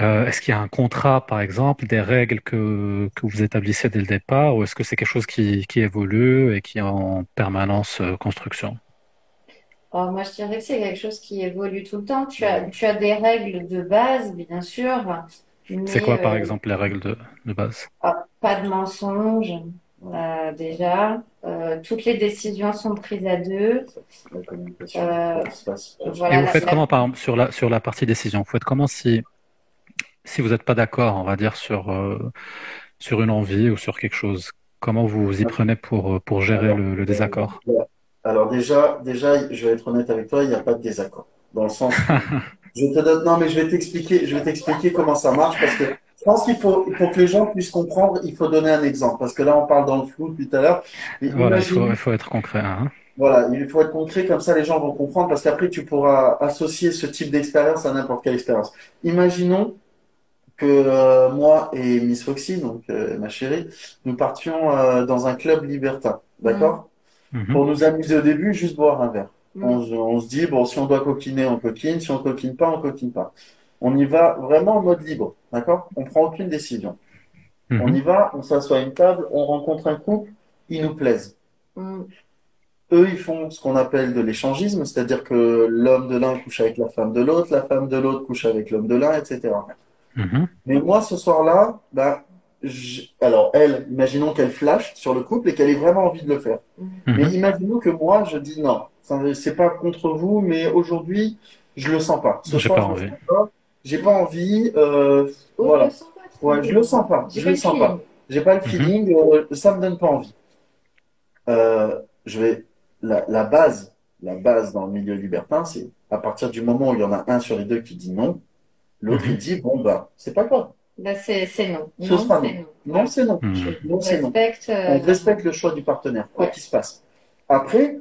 euh, est-ce qu'il y a un contrat, par exemple, des règles que, que vous établissez dès le départ, ou est-ce que c'est quelque chose qui, qui évolue et qui est en permanence euh, construction? Oh, moi, je dirais que c'est quelque chose qui évolue tout le temps. Tu as, tu as des règles de base, bien sûr, C'est quoi, par euh, exemple, les règles de, de base? ah, pas de mensonges, euh, déjà. Euh, toutes les décisions sont prises à deux. Euh. Voilà, Et vous faites la- comment, par exemple, sur la, sur la partie décision? Vous faites comment si si vous n'êtes pas d'accord, on va dire, sur, euh, sur une envie ou sur quelque chose, comment vous vous y prenez pour, pour gérer Alors, le, le désaccord? Alors déjà, déjà, je vais être honnête avec toi, il n'y a pas de désaccord. Dans le sens je te donne, non, mais je vais t'expliquer, je vais t'expliquer comment ça marche parce que je pense qu'il faut, pour que les gens puissent comprendre, il faut donner un exemple. Parce que là, on parle dans le flou depuis tout à l'heure. Voilà, il faut, imagine, il faut être concret, hein. voilà, il faut être concret, comme ça les gens vont comprendre parce qu'après, tu pourras associer ce type d'expérience à n'importe quelle expérience. Imaginons que euh, moi et Miss Foxy, donc euh, ma chérie, nous partions euh, dans un club libertin, d'accord? Mhm. Pour nous amuser au début, juste boire un verre. Mm. On, se- on se dit, bon, si on doit coquiner, on coquine. Si on coquine pas, on coquine pas. On y va vraiment en mode libre, d'accord? On prend aucune décision. On Mhm. y va, on s'assoit à une table, on rencontre un couple, ils nous plaisent. Mm. Eux, ils font ce qu'on appelle de l'échangisme, c'est-à-dire que l'homme de l'un couche avec la femme de l'autre, la femme de l'autre couche avec l'homme de l'un, etc. Mhm. Mais moi, ce soir-là, bah, j'- alors elle, imaginons qu'elle flash sur le couple et qu'elle ait vraiment envie de le faire. Mais Mhm. imaginons que moi, je dis non, c'est pas contre vous, mais aujourd'hui, je le sens pas. Ce J'ai soir, pas je envie. J'ai pas envie. euh, Oh, voilà. je le sens pas, Ouais, je le sens pas. J'ai Je pas le sens feeling. pas. J'ai pas le Mhm. feeling. euh, ça me donne pas envie. Euh, je vais la, la base, la base dans le milieu libertin, c'est à partir du moment où il y en a un sur les deux qui dit non, l'autre il dit bon bah c'est pas grave. Là, c'est c'est non. Ce Non, c'est non. non. Non, c'est non. Non, On c'est non. respecte. euh, On respecte le choix du partenaire, quoi Ouais. qu'il se passe. Après,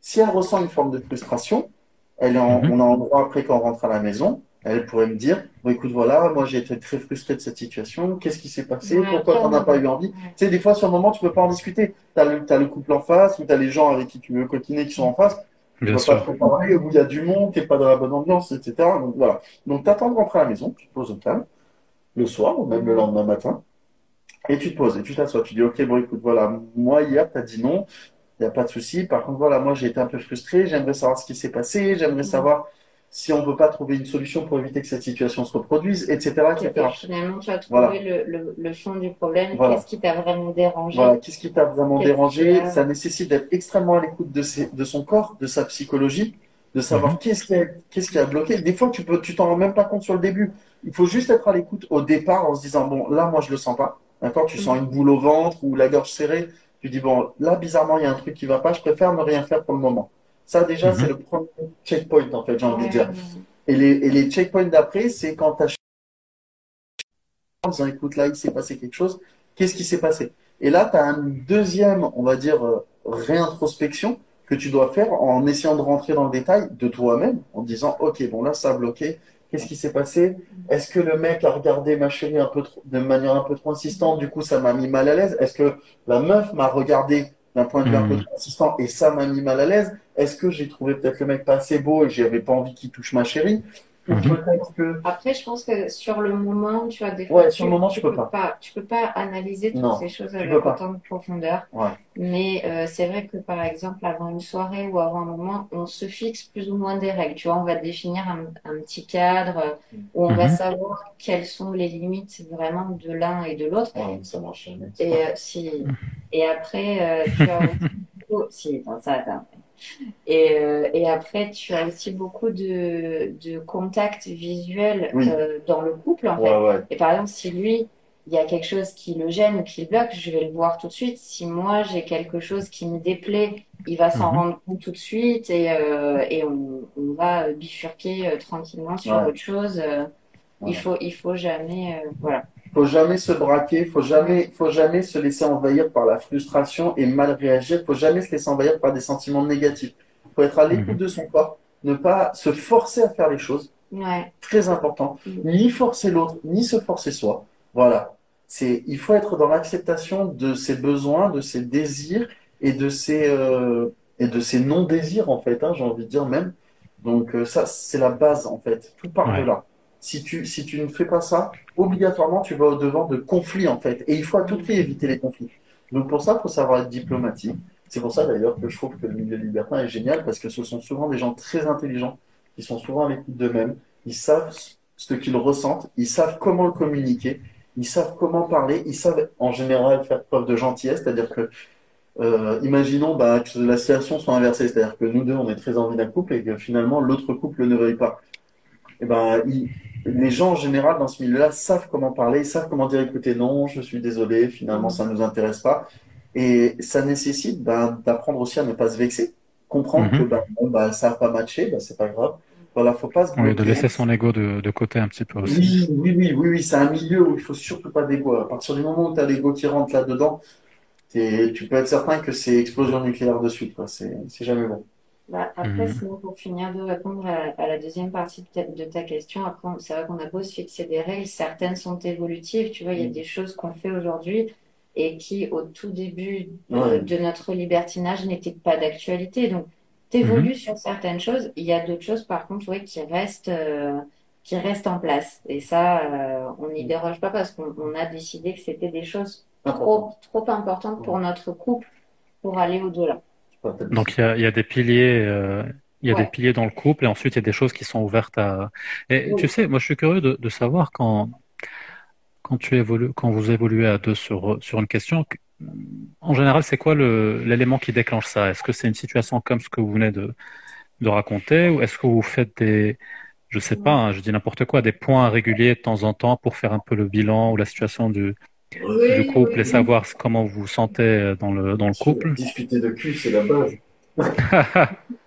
si elle ressent une forme de frustration, elle est en- Mhm. on a en droit après quand on rentre à la maison, elle pourrait me dire, bon écoute voilà, moi j'ai été très frustré de cette situation, qu'est-ce qui s'est passé, Ouais, pourquoi t'en as pas eu envie? Ouais. Tu sais, des fois sur le moment tu peux pas en discuter. T'as le, t'as le couple en face ou t'as les gens avec qui tu veux coquiner qui sont en face. Tu Bien peux pas sûr. trop parler, où il y a du monde, t'es pas dans la bonne ambiance, etc. Donc voilà. Donc t'attends de rentrer à la maison, tu te poses au calme, le soir ou même le lendemain matin, et tu te poses et tu t'assois. Tu dis, ok, bon écoute, voilà, moi hier t'as dit non, il n'y a pas de souci. Par contre, voilà, moi j'ai été un peu frustré, j'aimerais savoir ce qui s'est passé, j'aimerais savoir si on peut pas trouver une solution pour éviter que cette situation se reproduise, etc., Et etc. finalement, tu as trouvé Voilà. le, le, le fond du problème. Voilà. Qu'est-ce qui t'a vraiment dérangé? Voilà, qu'est-ce qui t'a vraiment Qu'est-ce dérangé? Ça nécessite d'être extrêmement à l'écoute de ses- de son corps, de sa psychologie, de savoir Mhm. qu'est-ce qui a, qu'est-ce qui a bloqué. Des fois, tu peux, tu t'en rends même pas compte sur le début. Il faut juste être à l'écoute au départ en se disant, bon, là, moi, je le sens pas. D'accord? Tu sens une boule au ventre ou la gorge serrée. Tu dis, bon, là, bizarrement, il y a un truc qui va pas. Je préfère ne rien faire pour le moment. Ça, déjà, Mhm. c'est le premier checkpoint, en fait, j'ai envie de dire. Et les, et les checkpoints d'après, c'est quand tu en disant, écoute, là, il s'est passé quelque chose. Qu'est-ce qui s'est passé? Et là, tu as une deuxième, on va dire, euh, réintrospection que tu dois faire en essayant de rentrer dans le détail de toi-même, en disant, OK, bon, là, ça a bloqué. Qu'est-ce qui s'est passé? Est-ce que le mec a regardé ma chérie un peu trop, de manière un peu trop insistante? Du coup, ça m'a mis mal à l'aise? Est-ce que la meuf m'a regardé d'un point de vue un peu Mhm. trop insistant et ça m'a mis mal à l'aise? Est-ce que j'ai trouvé peut-être le mec pas assez beau et j'avais pas envie qu'il touche ma chérie? Mhm. que Après, je pense que sur le moment, tu vois, des fois, Ouais, sur le moment, tu peux pas. Tu peux pas analyser toutes Non, ces choses avec autant de profondeur. Ouais. Mais euh, c'est vrai que, par exemple, avant une soirée ou avant un moment, on se fixe plus ou moins des règles. Tu vois, on va définir un, un petit cadre euh, où on va Mhm. savoir quelles sont les limites vraiment de l'un et de l'autre. Ouais, ça marche jamais. Et, euh, si... et après, euh, tu as aussi... Oh, si, attends, ça, attends. Et, euh, et après, tu as aussi beaucoup de, de contacts visuels Oui. euh, dans le couple, en fait. Ouais. Et par exemple, si lui, il y a quelque chose qui le gêne ou qui le bloque, je vais le voir tout de suite. Si moi, j'ai quelque chose qui me déplaît, il va s'en Mhm. rendre compte tout de suite et, euh, et on, on va bifurquer tranquillement sur Ouais. autre chose. Il faut, il faut jamais, voilà. Faut jamais se braquer, faut jamais, faut jamais se laisser envahir par la frustration et mal réagir. Faut jamais se laisser envahir par des sentiments négatifs. Faut être à l'écoute Mhm. de son corps, ne pas se forcer à faire les choses. Ouais. Très important. Mhm. Ni forcer l'autre, ni se forcer soi. Voilà. C'est, il faut être dans l'acceptation de ses besoins, de ses désirs et de ses, euh, et de ses non-désirs, en fait, hein, j'ai envie de dire même. Donc, euh, ça, c'est la base, en fait. Tout part de là. Si tu, si tu ne fais pas ça, obligatoirement, tu vas au-devant de conflits, en fait. Et il faut à tout prix éviter les conflits. Donc, pour ça, il faut savoir être diplomatique. C'est pour ça, d'ailleurs, que je trouve que le milieu libertin est génial parce que ce sont souvent des gens très intelligents qui sont souvent à l'écoute d'eux-mêmes. Ils savent ce qu'ils ressentent, ils savent comment le communiquer, ils savent comment parler, ils savent en général faire preuve de gentillesse, c'est-à-dire que euh, imaginons bah, que la situation soit inversée, c'est-à-dire que nous deux on est très envie d'un couple et que finalement l'autre couple ne veuille pas. Et ben il, les gens en général dans ce milieu-là savent comment parler, ils savent comment dire écoutez, non, je suis désolé, finalement ça ne nous intéresse pas. Et ça nécessite ben, d'apprendre aussi à ne pas se vexer, comprendre Mhm. que ben, bon, ben, ça n'a pas matché, ben, c'est pas grave. Voilà, faut pas se Oui, de laisser son ego de, de côté un petit peu aussi. Oui, oui, oui, oui, oui, c'est un milieu où il faut surtout pas d'ego. À partir du moment où tu as l'ego qui rentre là-dedans, tu peux être certain que c'est explosion nucléaire de suite, quoi. C'est, c'est jamais bon. Bah, après, Mhm. sinon, pour finir de répondre à, à la deuxième partie de ta, de ta question, après, c'est vrai qu'on a beau se fixer des règles, certaines sont évolutives. Tu vois, il y a des choses qu'on fait aujourd'hui et qui, au tout début de, Ouais. de notre libertinage, n'étaient pas d'actualité. Donc, t'évolues sur certaines choses. Il y a d'autres choses, par contre, ouais, qui restent, euh, qui restent en place. Et ça, euh, on n'y déroge pas parce qu'on on a décidé que c'était des choses trop, trop importantes pour notre couple pour aller au-delà. Donc il y a, y a des piliers, euh, il y a Ouais. des piliers dans le couple et ensuite il y a des choses qui sont ouvertes à. Et Oui. tu sais, moi je suis curieux de, de savoir quand quand tu évolues, quand vous évoluez à deux sur sur une question, que- en général c'est quoi le l'élément qui déclenche ça? Est-ce que c'est une situation comme ce que vous venez de de raconter ou est-ce que vous faites des je sais pas, hein, je dis n'importe quoi, des points réguliers de temps en temps pour faire un peu le bilan ou la situation du Oui, du couple oui, et savoir comment vous vous sentez dans le dans le couple? Discuter de cul, c'est la base.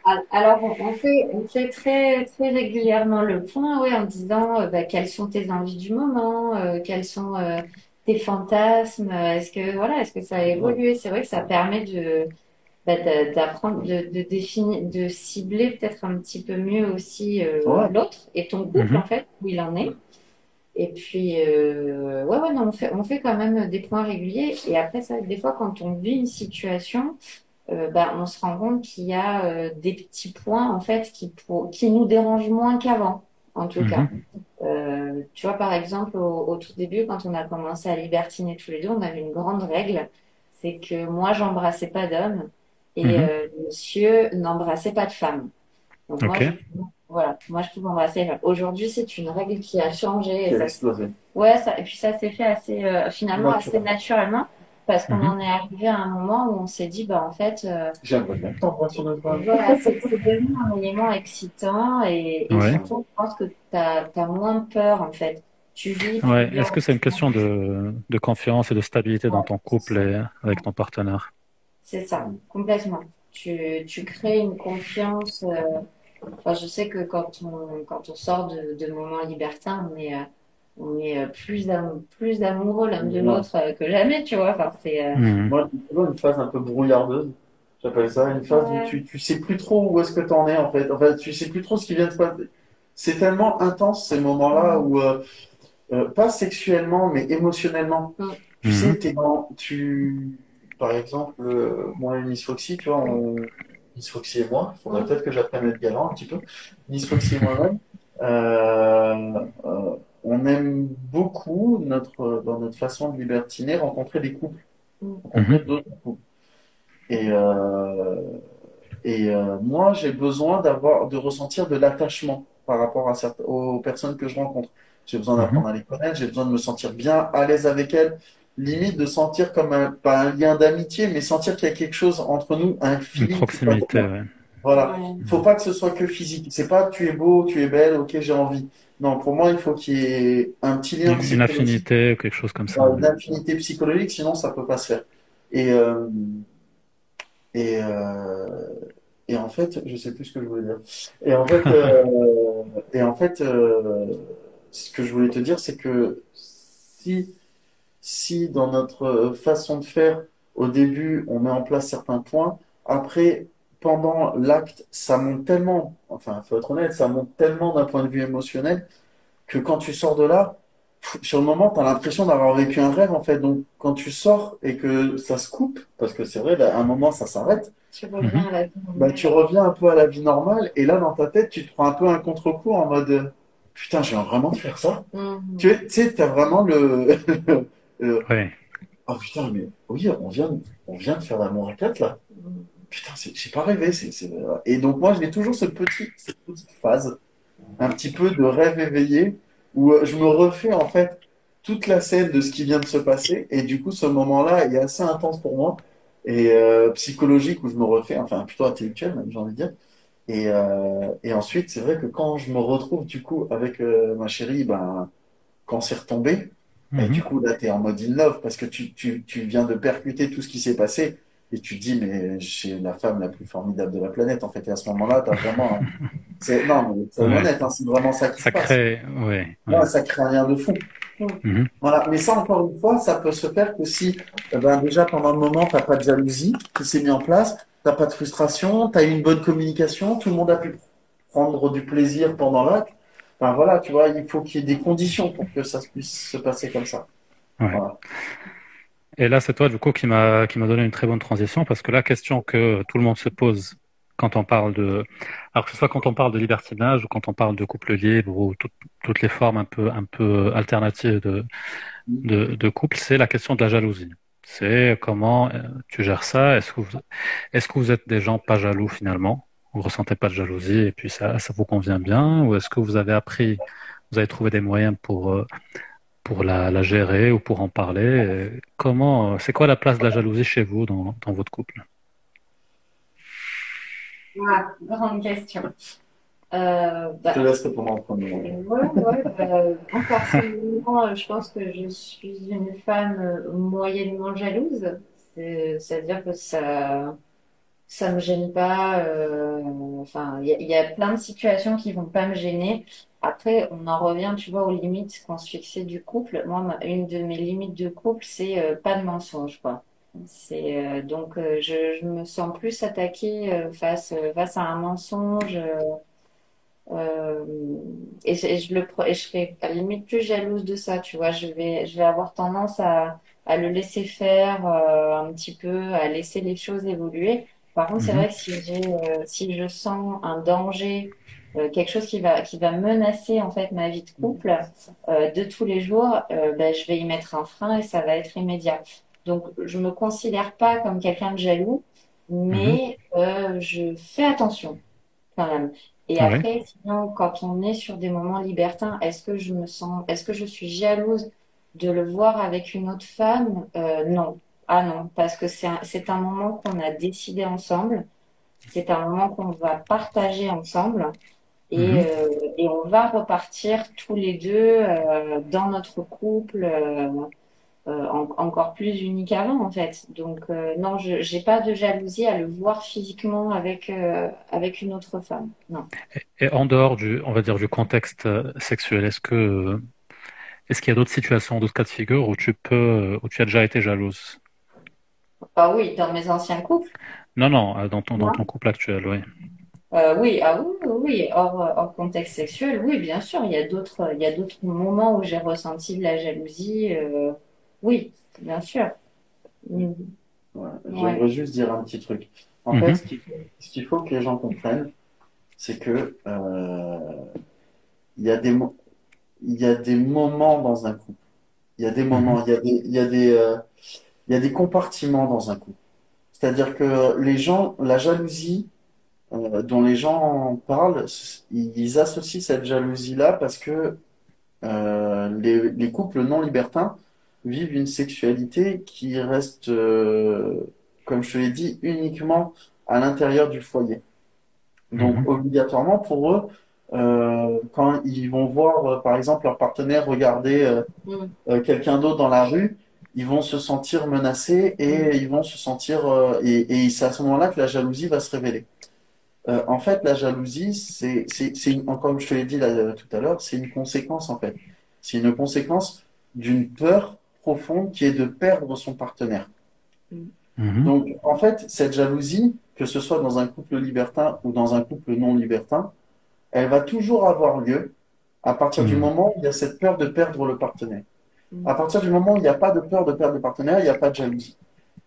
Al- Alors, on, fait, on fait très, très régulièrement le point, ouais, en disant euh, bah, quelles sont tes envies du moment, euh, quels sont euh, tes fantasmes, euh, est-ce que, voilà, est-ce que ça a évolué? C'est vrai que ça permet de, bah, d'a- d'apprendre, de, de définir, de cibler peut-être un petit peu mieux aussi euh, Ouais. l'autre et ton couple, Mhm. en fait, où il en est. Et puis, euh, ouais, ouais, non, on fait, on fait quand même des points réguliers. Et après, ça, des fois, quand on vit une situation, euh, bah, on se rend compte qu'il y a euh, des petits points en fait qui, pour- qui nous dérangent moins qu'avant, en tout cas. Euh, tu vois, par exemple, au, au tout début, quand on a commencé à libertiner tous les deux, on avait une grande règle, c'est que moi, j'embrassais pas d'hommes et Mhm. monsieur n'embrassait pas de femmes. Donc moi, voilà, moi, je pouvais embrasser. Aujourd'hui, c'est une règle qui a changé. et Qui a ça- explosé. Ouais, ça, et puis ça s'est fait assez, euh, finalement assez Naturellement. parce qu'on Mhm. en est arrivé à un moment où on s'est dit, bah en fait, euh, J'aimerais bien sur notre voilà, c'est devenu un élément excitant et, et Ouais. surtout, je pense que t'as, t'as moins peur en fait. Tu vis. tu Ouais, est-ce que c'est une question de, de confiance et de stabilité dans ton couple et avec ton partenaire? C'est ça, complètement. Tu, tu crées une confiance. euh, enfin, je sais que quand on, quand on sort de, de moments libertins, on est, euh, on est euh, plus, am- plus amoureux l'un de l'autre euh, que jamais, tu vois. Enfin, c'est, euh, Mhm. Moi, une phase un peu brouillardeuse. J'appelle ça une phase Ouais. où tu, tu sais plus trop où est-ce que t'en es, en fait. En fait, tu sais plus trop ce qui vient de se passer. C'est tellement intense, ces moments-là où, euh, euh, pas sexuellement, mais émotionnellement. Mm. Tu Mhm. sais, t'es dans, tu, par exemple, euh, moi, Miss Foxy, tu vois, on, Miss Foxy et moi, il faudrait peut-être que j'apprenne à être galant un petit peu. Miss Foxy et moi-même, euh, euh, on aime beaucoup notre, dans notre façon de libertiner, rencontrer des couples, rencontrer d'autres couples. Et, euh, et euh, moi, j'ai besoin d'avoir, de ressentir de l'attachement par rapport à certaines, aux personnes que je rencontre. J'ai besoin d'apprendre à les connaître, j'ai besoin de me sentir bien à l'aise avec elles, limite de sentir comme un, pas un lien d'amitié, mais sentir qu'il y a quelque chose entre nous, un passe proximité, ouais. Voilà. Ouais. Il faut pas que ce soit que physique. C'est pas tu es beau, tu es belle, ok, j'ai envie. Non, pour moi, il faut qu'il y ait un petit lien Une, une affinité ou quelque chose comme ça. Une affinité psychologique, sinon ça peut pas se faire. Et, euh, et, euh, et en fait, je sais plus ce que je voulais dire. Et en fait, euh, et en fait euh, ce que je voulais te dire, c'est que si, si dans notre façon de faire, au début, on met en place certains points, après, pendant l'acte, ça monte tellement, enfin, faut être honnête, ça monte tellement d'un point de vue émotionnel que quand tu sors de là, sur le moment, tu as l'impression d'avoir vécu un rêve, en fait. Donc, quand tu sors et que ça se coupe, parce que c'est vrai, à un moment, ça s'arrête, Tu reviens à la vie bah, tu reviens un peu à la vie normale. Et là, dans ta tête, tu te prends un peu un contre-coup en mode, euh, putain, j'ai vraiment de faire ça. Tu tu sais, tu as vraiment le, le- Ouais. oh putain, mais oui, on vient, on vient de faire l'amour à quatre, là. Putain, j'ai pas rêvé. c'est c'est- Et donc, moi, j'ai toujours ce petit, cette petite phase, un petit peu de rêve éveillé, où euh, je me refais, en fait, toute la scène de ce qui vient de se passer. Et du coup, ce moment-là est assez intense pour moi, et euh, psychologique, où je me refais, enfin, plutôt intellectuel, même, j'ai envie de dire. Et, euh, et ensuite, c'est vrai que quand je me retrouve du coup avec euh, ma chérie, ben, quand c'est retombé, et Mhm. du coup là, t'es en mode in love parce que tu, tu, tu viens de percuter tout ce qui s'est passé et tu te dis, mais j'ai la femme la plus formidable de la planète en fait. Et à ce moment-là, t'as vraiment, un- c'est, non, mais c'est Ouais. honnête, hein, c'est vraiment ça qui se Ça passe. crée, ouais, Ouais, ça crée un lien de fou. Mhm. Voilà, mais ça encore une fois, ça peut se faire que si, eh ben, déjà pendant un moment, t'as pas de jalousie qui s'est mis en place, t'as pas de frustration, t'as eu une bonne communication, tout le monde a pu prendre du plaisir pendant l'acte. Enfin voilà, tu vois, il faut qu'il y ait des conditions pour que ça puisse se passer comme ça. Ouais. Voilà. Et là, c'est toi, du coup, qui m'a qui m'a donné une très bonne transition parce que la question que tout le monde se pose quand on parle de, alors que ce soit quand on parle de libertinage ou quand on parle de couple libre ou tout- toutes les formes un peu un peu alternatives de de, de couple, c'est la question de la jalousie. C'est comment euh, tu gères ça? Est-ce que vous est-ce que vous êtes des gens pas jaloux finalement? Vous ressentez pas de jalousie et puis ça ça vous convient bien? Ou est-ce que vous avez appris, vous avez trouvé des moyens pour euh, pour la, la gérer ou pour en parler. Et Comment, c'est quoi la place de la jalousie chez vous dans, dans votre couple? Ah, grande question. Euh, bah, Je te laisse répondre en premier. Ouais, ouais, euh, personnellement, je pense que je suis une femme moyennement jalouse. C'est- C'est-à-dire que ça, ça me gêne pas. euh, enfin, il y, a- plein de situations qui vont pas me gêner. Après, on en revient, tu vois, aux limites qu'on se fixait du couple. Moi, une de mes limites de couple, c'est euh, pas de mensonge, quoi. C'est euh, donc euh, je, me sens plus attaquée euh, face face à un mensonge. et, et je le et je serais à la limite plus jalouse de ça, tu vois. Je vais, je vais avoir tendance à, à le laisser faire un petit peu, à laisser les choses évoluer. Par contre, c'est Mhm. vrai que si euh, si je sens un danger, euh, quelque chose qui va, qui va menacer en fait ma vie de couple euh, de tous les jours, euh, ben, je vais y mettre un frein et ça va être immédiat. Donc, je me considère pas comme quelqu'un de jaloux, mais euh, je fais attention quand même. Et Ah ouais. après, sinon, quand on est sur des moments libertins, est-ce que je me sens, est-ce que je suis jalouse de le voir avec une autre femme? Non. Ah non, parce que c'est un, c'est un moment qu'on a décidé ensemble. C'est un moment qu'on va partager ensemble. Et, Mhm. euh, et on va repartir tous les deux euh, dans notre couple euh, en- encore plus unis qu'avant en fait. Donc non, je j'ai pas de jalousie à le voir physiquement avec avec une autre femme. Non. Et en dehors du, on va dire, du contexte sexuel, est-ce que, est-ce qu'il y a d'autres situations, d'autres cas de figure où tu peux, où tu as déjà été jalouse? Ah oui, dans mes anciens couples. Non, non, euh, dans ton, dans ton couple actuel, oui. Euh, oui, ah oui, oui, oui, hors, euh, hors contexte sexuel, oui, bien sûr. Il y a d'autres il y a d'autres moments où j'ai ressenti de la jalousie. euh, oui, bien sûr. Ouais, Ouais. J'aimerais juste dire un petit truc. En Mhm. fait, ce qu'il faut que les gens comprennent, c'est que euh, il y a des il y a des moments dans un couple. Il y a des moments, il y a des il y a des euh, il y a des compartiments dans un couple. C'est-à-dire que les gens, la jalousie euh, dont les gens parlent, ils associent cette jalousie-là parce que euh, les, les couples non libertins vivent une sexualité qui reste, euh, comme je te l'ai dit, uniquement à l'intérieur du foyer. Donc, Mhm. obligatoirement, pour eux, euh, quand ils vont voir, euh, par exemple, leur partenaire regarder euh, Mm. euh, quelqu'un d'autre dans la rue, ils vont se sentir menacés et ils vont se sentir, euh, et, et c'est à ce moment-là que la jalousie va se révéler. Euh, en fait, la jalousie, c'est, c'est, c'est une- comme je te l'ai dit là, euh, tout à l'heure, c'est une conséquence en fait. C'est une conséquence d'une peur profonde qui est de perdre son partenaire. Mhm. Donc, en fait, cette jalousie, que ce soit dans un couple libertin ou dans un couple non libertin, elle va toujours avoir lieu à partir du Mhm. moment où il y a cette peur de perdre le partenaire. À partir du moment où il n'y a pas de peur de perdre le partenaire, il n'y a pas de jalousie.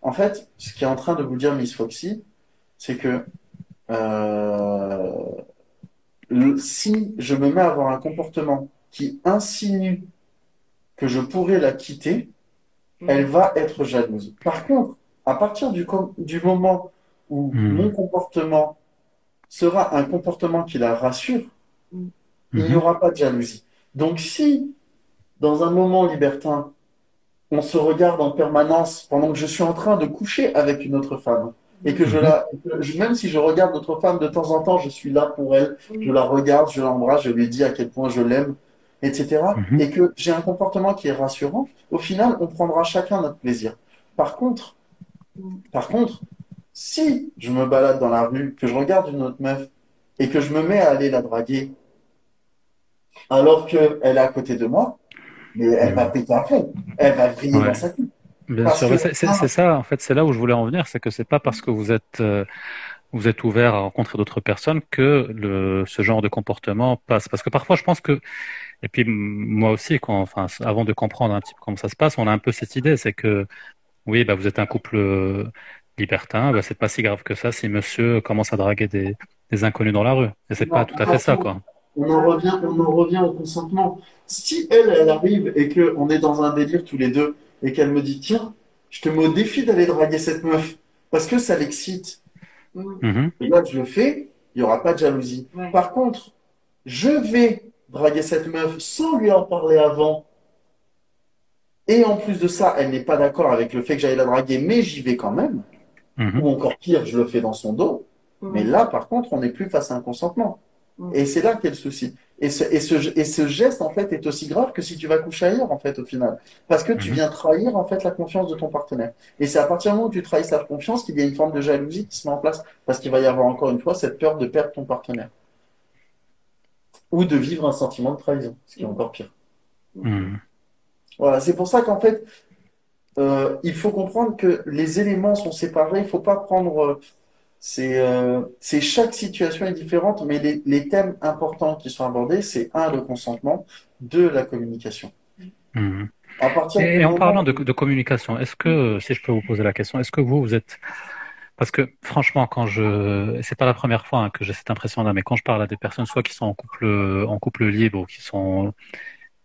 En fait, ce qui est en train de vous dire Miss Foxy, c'est que euh, le- si je me mets à avoir un comportement qui insinue que je pourrais la quitter, elle va être jalouse. Par contre, à partir du, com- du moment où Mhm. mon comportement sera un comportement qui la rassure, il n'y Mhm. aura pas de jalousie. Donc si, dans un moment libertin, on se regarde en permanence pendant que je suis en train de coucher avec une autre femme, et que je la, même si je regarde d'autres femmes de temps en temps, je suis là pour elle, je la regarde, je l'embrasse, je lui dis à quel point je l'aime, etc. Et que j'ai un comportement qui est rassurant, au final, on prendra chacun notre plaisir. Par contre, par contre, si je me balade dans la rue, que je regarde une autre meuf et que je me mets à aller la draguer, alors qu'elle est à côté de moi, mais elle va péter un plomb, elle va vriller Ouais. dans sa tête. Bien Parce sûr, que- c'est ça, en fait, c'est là où je voulais en venir, c'est que c'est pas parce que vous êtes, euh, vous êtes ouvert à rencontrer d'autres personnes que le, ce genre de comportement passe. Parce que parfois, je pense que, et puis moi aussi, quand, enfin, avant de comprendre un petit peu comment ça se passe, on a un peu cette idée, c'est que, oui, bah, vous êtes un couple euh, libertin, bah, c'est pas si grave que ça si monsieur commence à draguer des, des inconnus dans la rue. Et c'est pas tout à fait ça, quoi. On en revient, on en revient au consentement. Si elle, elle arrive et que on est dans un délire tous les deux et qu'elle me dit, tiens, je te mets au défi d'aller draguer cette meuf parce que ça l'excite. Mhm. Et là, je le fais, il n'y aura pas de jalousie. Ouais. Par contre, je vais draguer cette meuf sans lui en parler avant. Et en plus de ça, elle n'est pas d'accord avec le fait que j'aille la draguer, mais j'y vais quand même. Mhm. Ou encore pire, je le fais dans son dos. Mais là, par contre, on n'est plus face à un consentement. Et c'est là qu'est le souci. Et ce, et, ce, et ce geste, en fait, est aussi grave que si tu vas coucher ailleurs, en fait, au final. Parce que tu viens trahir, en fait, la confiance de ton partenaire. Et c'est à partir du moment où tu trahis sa confiance qu'il y a une forme de jalousie qui se met en place. Parce qu'il va y avoir encore une fois cette peur de perdre ton partenaire. Ou de vivre un sentiment de trahison, ce qui est encore pire. Mhm. Voilà, c'est pour ça qu'en fait, euh, il faut comprendre que les éléments sont séparés. Il faut pas prendre. Euh, c'est euh, c'est chaque situation est différente, mais les, les thèmes importants qui sont abordés, c'est un le consentement, deux la communication. Mhm. À partir Et en parlant de, de communication, est-ce que, si je peux vous poser la question, est-ce que vous, vous êtes, parce que franchement, quand je, c'est pas la première fois hein, que j'ai cette impression-là, mais quand je parle à des personnes, soit qui sont en couple, en couple libre, ou qui sont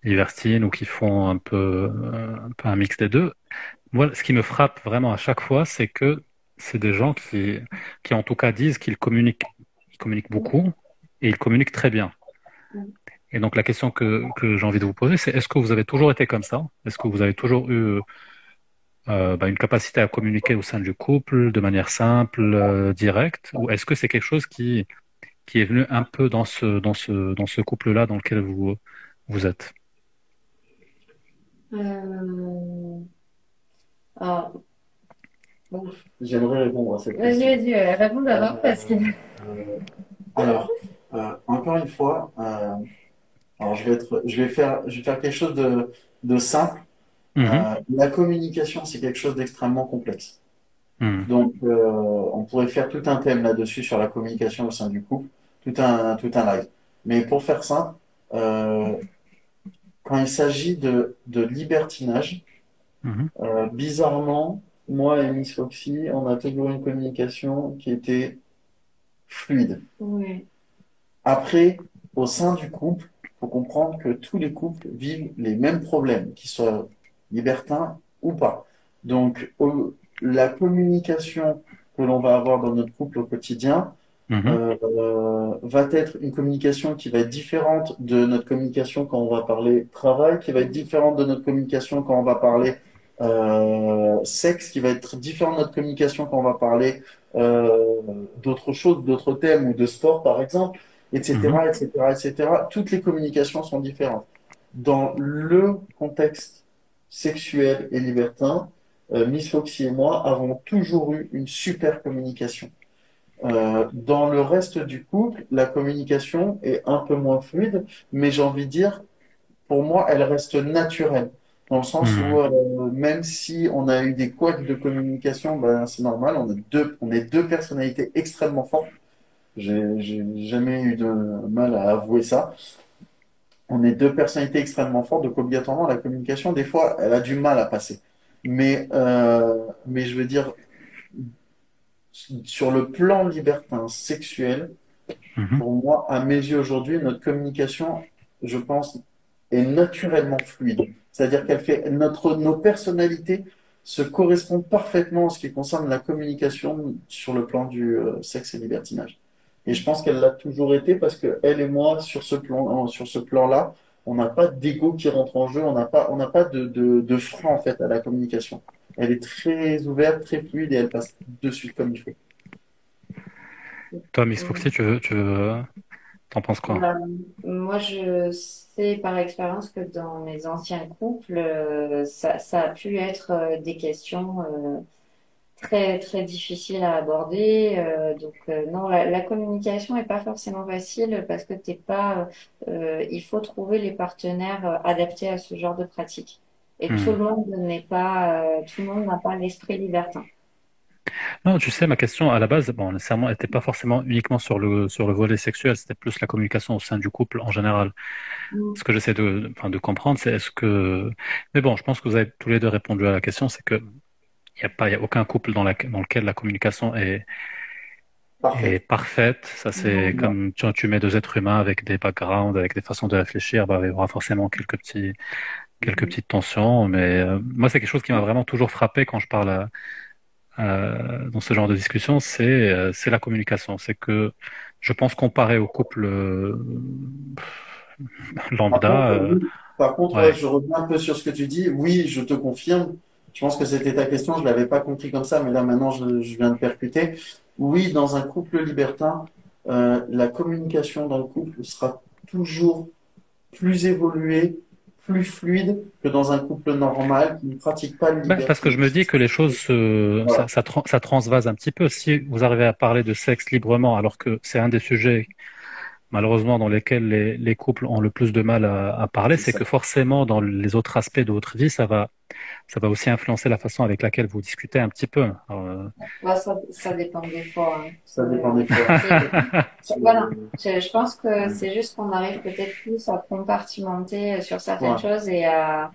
libertines, ou qui font un peu, un peu un mix des deux, moi, ce qui me frappe vraiment à chaque fois, c'est que c'est des gens qui, qui en tout cas disent qu'ils communiquent, ils communiquent beaucoup, et ils communiquent très bien. Et donc la question que, que j'ai envie de vous poser, c'est est-ce que vous avez toujours été comme ça? Est-ce que vous avez toujours eu euh, bah, une capacité à communiquer au sein du couple de manière simple, euh, directe, ou est-ce que c'est quelque chose qui, qui est venu un peu dans ce, dans ce, dans ce couple-là dans lequel vous, vous êtes? Euh... Alors, bon. J'aimerais répondre à cette Vas-y, question. vas-y, euh, réponds d'abord parce que. Euh, alors, euh, encore une fois, euh, alors je vais être, je vais faire, je vais faire quelque chose de, de simple. Mhm. Euh, la communication, c'est quelque chose d'extrêmement complexe. Mhm. Donc, euh, on pourrait faire tout un thème là-dessus sur la communication au sein du couple, tout un, tout un live. Mais pour faire simple, euh, quand il s'agit de, de libertinage, Mhm. euh, bizarrement, moi et Miss Foxy, on a toujours une communication qui était fluide. Oui. Après, au sein du couple, il faut comprendre que tous les couples vivent les mêmes problèmes, qu'ils soient libertins ou pas. Donc, au- la communication que l'on va avoir dans notre couple au quotidien Mhm. euh, va être une communication qui va être différente de notre communication quand on va parler travail, qui va être différente de notre communication quand on va parler euh, sexe, qui va être différente de notre communication quand on va parler euh, d'autres choses, d'autres thèmes ou de sport par exemple, etc., etc., etc. Toutes les communications sont différentes. Dans le contexte sexuel et libertin, euh, Miss Foxy et moi avons toujours eu une super communication. Euh, dans le reste du couple, la communication est un peu moins fluide, mais j'ai envie de dire, pour moi, elle reste naturelle. Dans le sens Mhm. où, euh, même si on a eu des couacs de communication, ben, c'est normal, on a deux, on est deux personnalités extrêmement fortes. J'ai, j'ai jamais eu de mal à avouer ça. On est deux personnalités extrêmement fortes, donc obligatoirement, la communication, des fois, elle a du mal à passer. Mais, euh, mais je veux dire, sur le plan libertin sexuel, Mhm. pour moi, à mes yeux aujourd'hui, notre communication, je pense, est naturellement fluide. C'est-à-dire qu'elle fait notre, nos personnalités se correspondent parfaitement en ce qui concerne la communication sur le plan du euh, sexe et libertinage. Et je pense qu'elle l'a toujours été parce que elle et moi, sur ce plan, sur ce plan-là, on n'a pas d'ego qui rentre en jeu, on n'a pas, on n'a pas de, de, de frein en fait à la communication. Elle est très ouverte, très fluide et elle passe de suite comme il faut. Toi, Miss Foxy, tu veux, tu veux, t'en penses quoi? Bah, moi, je sais par expérience que dans mes anciens couples, euh, ça, ça a pu être euh, des questions euh, très, très difficiles à aborder. Donc, non, la, la communication n'est pas forcément facile parce que t'es pas, il faut trouver les partenaires adaptés à ce genre de pratique. Et tout le Hmm. monde n'est pas, tout le monde n'a pas l'esprit libertin. Non, tu sais, ma question à la base, bon, nécessairement, n'était pas forcément uniquement sur le, sur le volet sexuel, c'était plus la communication au sein du couple en général. Mm. Ce que j'essaie de, enfin, de comprendre, c'est est-ce que, mais bon, je pense que vous avez tous les deux répondu à la question, c'est que il n'y a pas, il y a aucun couple dans la, dans lequel la communication est, Parfait. est parfaite. Ça, c'est comme tu, tu mets deux êtres humains avec des backgrounds, avec des façons de réfléchir, bah, il y aura forcément quelques petits, quelques Mhm. petites tensions. Mais euh, moi, c'est quelque chose qui m'a vraiment toujours frappé quand je parle à, euh, dans ce genre de discussion, c'est euh, c'est la communication. C'est que je pense comparé au couple euh, lambda, par contre, ouais, je reviens un peu sur ce que tu dis. Oui, je te confirme. Je pense que c'était ta question. Je l'avais pas compris comme ça, mais là maintenant, je, je viens de percuter. Oui, dans un couple libertin, euh, la communication dans le couple sera toujours plus évoluée, plus fluide que dans un couple normal qui ne pratique pas le Ben, parce que je me dis que les choses, Voilà. ça, ça transvase un petit peu. Si vous arrivez à parler de sexe librement, alors que c'est un des sujets, malheureusement, dans lesquels les, les couples ont le plus de mal à, à parler, C'est que forcément, dans les autres aspects de votre vie, ça va, ça va aussi influencer la façon avec laquelle vous discutez un petit peu. Euh, ça, ça dépend des fois. hein. Ça dépend des fois. Voilà, je, je pense que c'est juste qu'on arrive peut-être plus à compartimenter sur certaines Ouais. choses et à,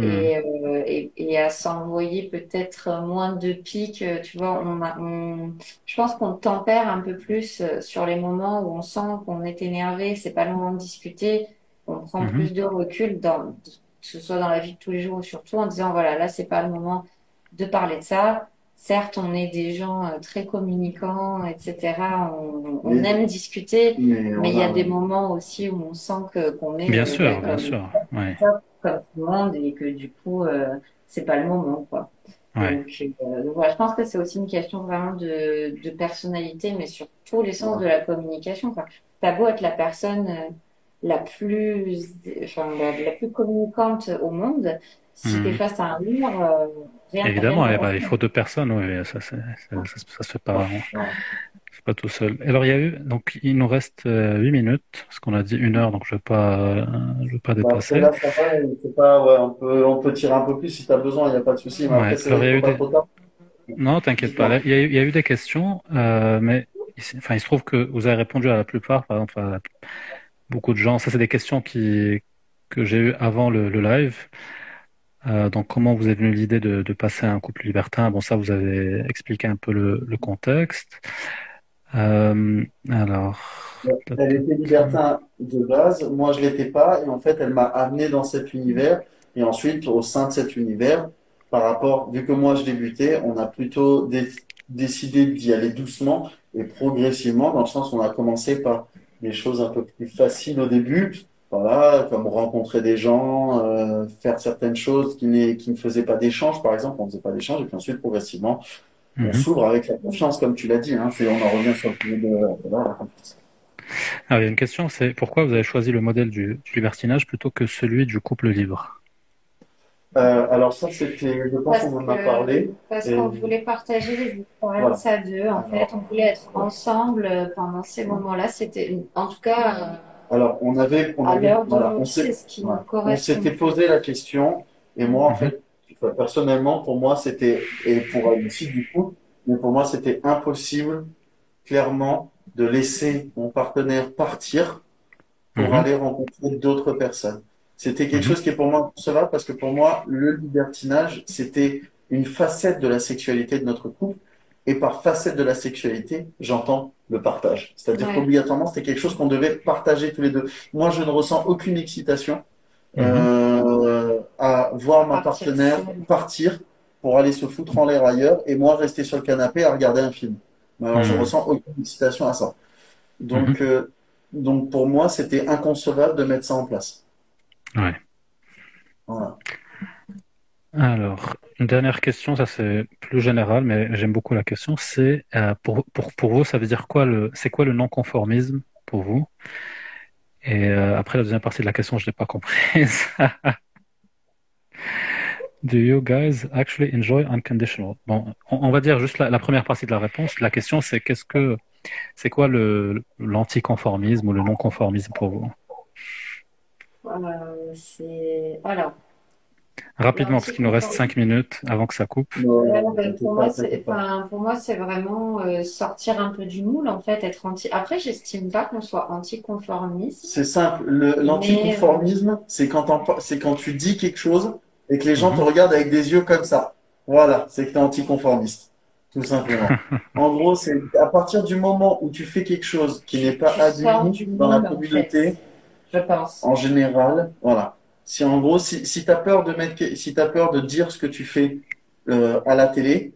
et, euh, et, et à s'envoyer peut-être moins de pics. euh, Tu vois, on a, on, je pense qu'on tempère un peu plus euh, sur les moments où on sent qu'on est énervé, c'est pas le moment de discuter. On prend Mhm. plus de recul dans, que ce soit dans la vie de tous les jours ou surtout en disant voilà, là, c'est pas le moment de parler de ça. Certes, on est des gens très communicants, etc. On, on Mais- aime discuter, Mais mais il y a des moments aussi où on sent que qu'on est Bien sûr, bien sûr. Ouais, comme tout le monde et que du coup, euh, c'est pas le moment, quoi. ouais. Donc, euh, donc voilà, je pense que c'est aussi une question vraiment de, de personnalité, mais sur tous les sens de la communication, quoi. T'as beau être la personne euh, la plus, enfin, la, la plus communicante au monde, si t'es Mhm. face à un mur, euh, Évidemment, eh ben, il fonctionne. faut deux personnes, oui, ça, ça, se- ça se fait pas. Pas tout seul. Alors, il y a eu, donc, il nous reste euh, huit minutes, parce qu'on a dit une heure, donc je vais pas, euh, je vais pas Bah, dépasser. là, ça va, et c'est pas, ouais, on peut, on peut tirer un peu plus si tu as besoin, il n'y a pas de souci, mais Ouais. après, c'est Alors, il y a faut eu pas des, trop tard. non, t'inquiète pas, il y a eu, il y a eu des questions, euh, mais, il enfin, il se trouve que vous avez répondu à la plupart, par exemple, à beaucoup de gens. Ça, c'est des questions qui, que j'ai eues avant le, le live. Euh, donc, comment vous est venue l'idée de, de passer à un couple libertin? Bon, ça, vous avez expliqué un peu le, le contexte. Euh, alors, Elle était libertin de base, moi je l'étais pas, et en fait elle m'a amené dans cet univers, et ensuite au sein de cet univers, par rapport, vu que moi je débutais, on a plutôt dé- décidé d'y aller doucement et progressivement, dans le sens où on a commencé par des choses un peu plus faciles au début, voilà, comme rencontrer des gens, euh, faire certaines choses qui, qui ne faisaient pas d'échange, par exemple, on ne faisait pas d'échange, et puis ensuite progressivement, on Mhm. s'ouvre avec la confiance, comme tu l'as dit, hein, on en revient sur le sujet de voilà, la confiance. Alors, il y a une question, c'est pourquoi vous avez choisi le modèle du, du libertinage plutôt que celui du couple libre? Euh, alors ça, c'était, je pense Parce qu'on en a parlé. parce Et- qu'on voulait partager les expériences Voilà. à deux, en fait. On voulait être ensemble euh, pendant ces moments-là. C'était, en tout cas, Alors, on avait, on euh, à avait, voilà, on s'était posé la question, et moi, en Mhm. fait, personnellement, pour moi, c'était, et pour Alexis, du coup, mais pour moi, c'était impossible, clairement, de laisser mon partenaire partir pour Mhm. aller rencontrer d'autres personnes. C'était quelque Mhm. chose qui est pour moi concevable parce que pour moi, le libertinage, c'était une facette de la sexualité de notre couple. Et par facette de la sexualité, j'entends le partage. C'est-à-dire Ouais. qu'obligatoirement, c'était quelque chose qu'on devait partager tous les deux. Moi, je ne ressens aucune excitation Mhm. euh, à voir ma partenaire partir pour aller se foutre en l'air ailleurs et moi rester sur le canapé à regarder un film. Alors, je Mhm. ressens aucune excitation à ça. Donc, Mhm. euh, donc pour moi, c'était inconcevable de mettre ça en place. Ouais. Voilà. Alors, une dernière question, ça c'est plus général, mais j'aime beaucoup la question. C'est euh, pour, pour, pour vous, ça veut dire quoi le, c'est quoi le non-conformisme pour vous? Et euh, après la deuxième partie de la question, je l'ai pas comprise. Do you guys actually enjoy unconditional? Bon, on, va dire juste la, la première partie de la réponse. La question c'est qu'est-ce que c'est quoi le l'anticonformisme ou le non-conformisme pour vous? Euh, c'est... Alors, Rapidement, parce qu'il nous reste cinq minutes avant que ça coupe. Pour moi, c'est, enfin, vraiment euh, sortir un peu du moule, en fait, être anti. Après, j'estime pas qu'on soit anticonformiste. C'est simple. Le- L'anticonformisme, c'est quand, t'en- c'est quand tu dis quelque chose et que les gens te regardent avec des yeux comme ça. Voilà, c'est que tu es anticonformiste. Tout simplement. En gros, c'est à partir du moment où tu fais quelque chose qui n'est pas admis dans la moule, en communauté, Je pense. en général, voilà. Si en gros, si, si tu as peur de mettre, si t'as peur de dire ce que tu fais euh, à la télé,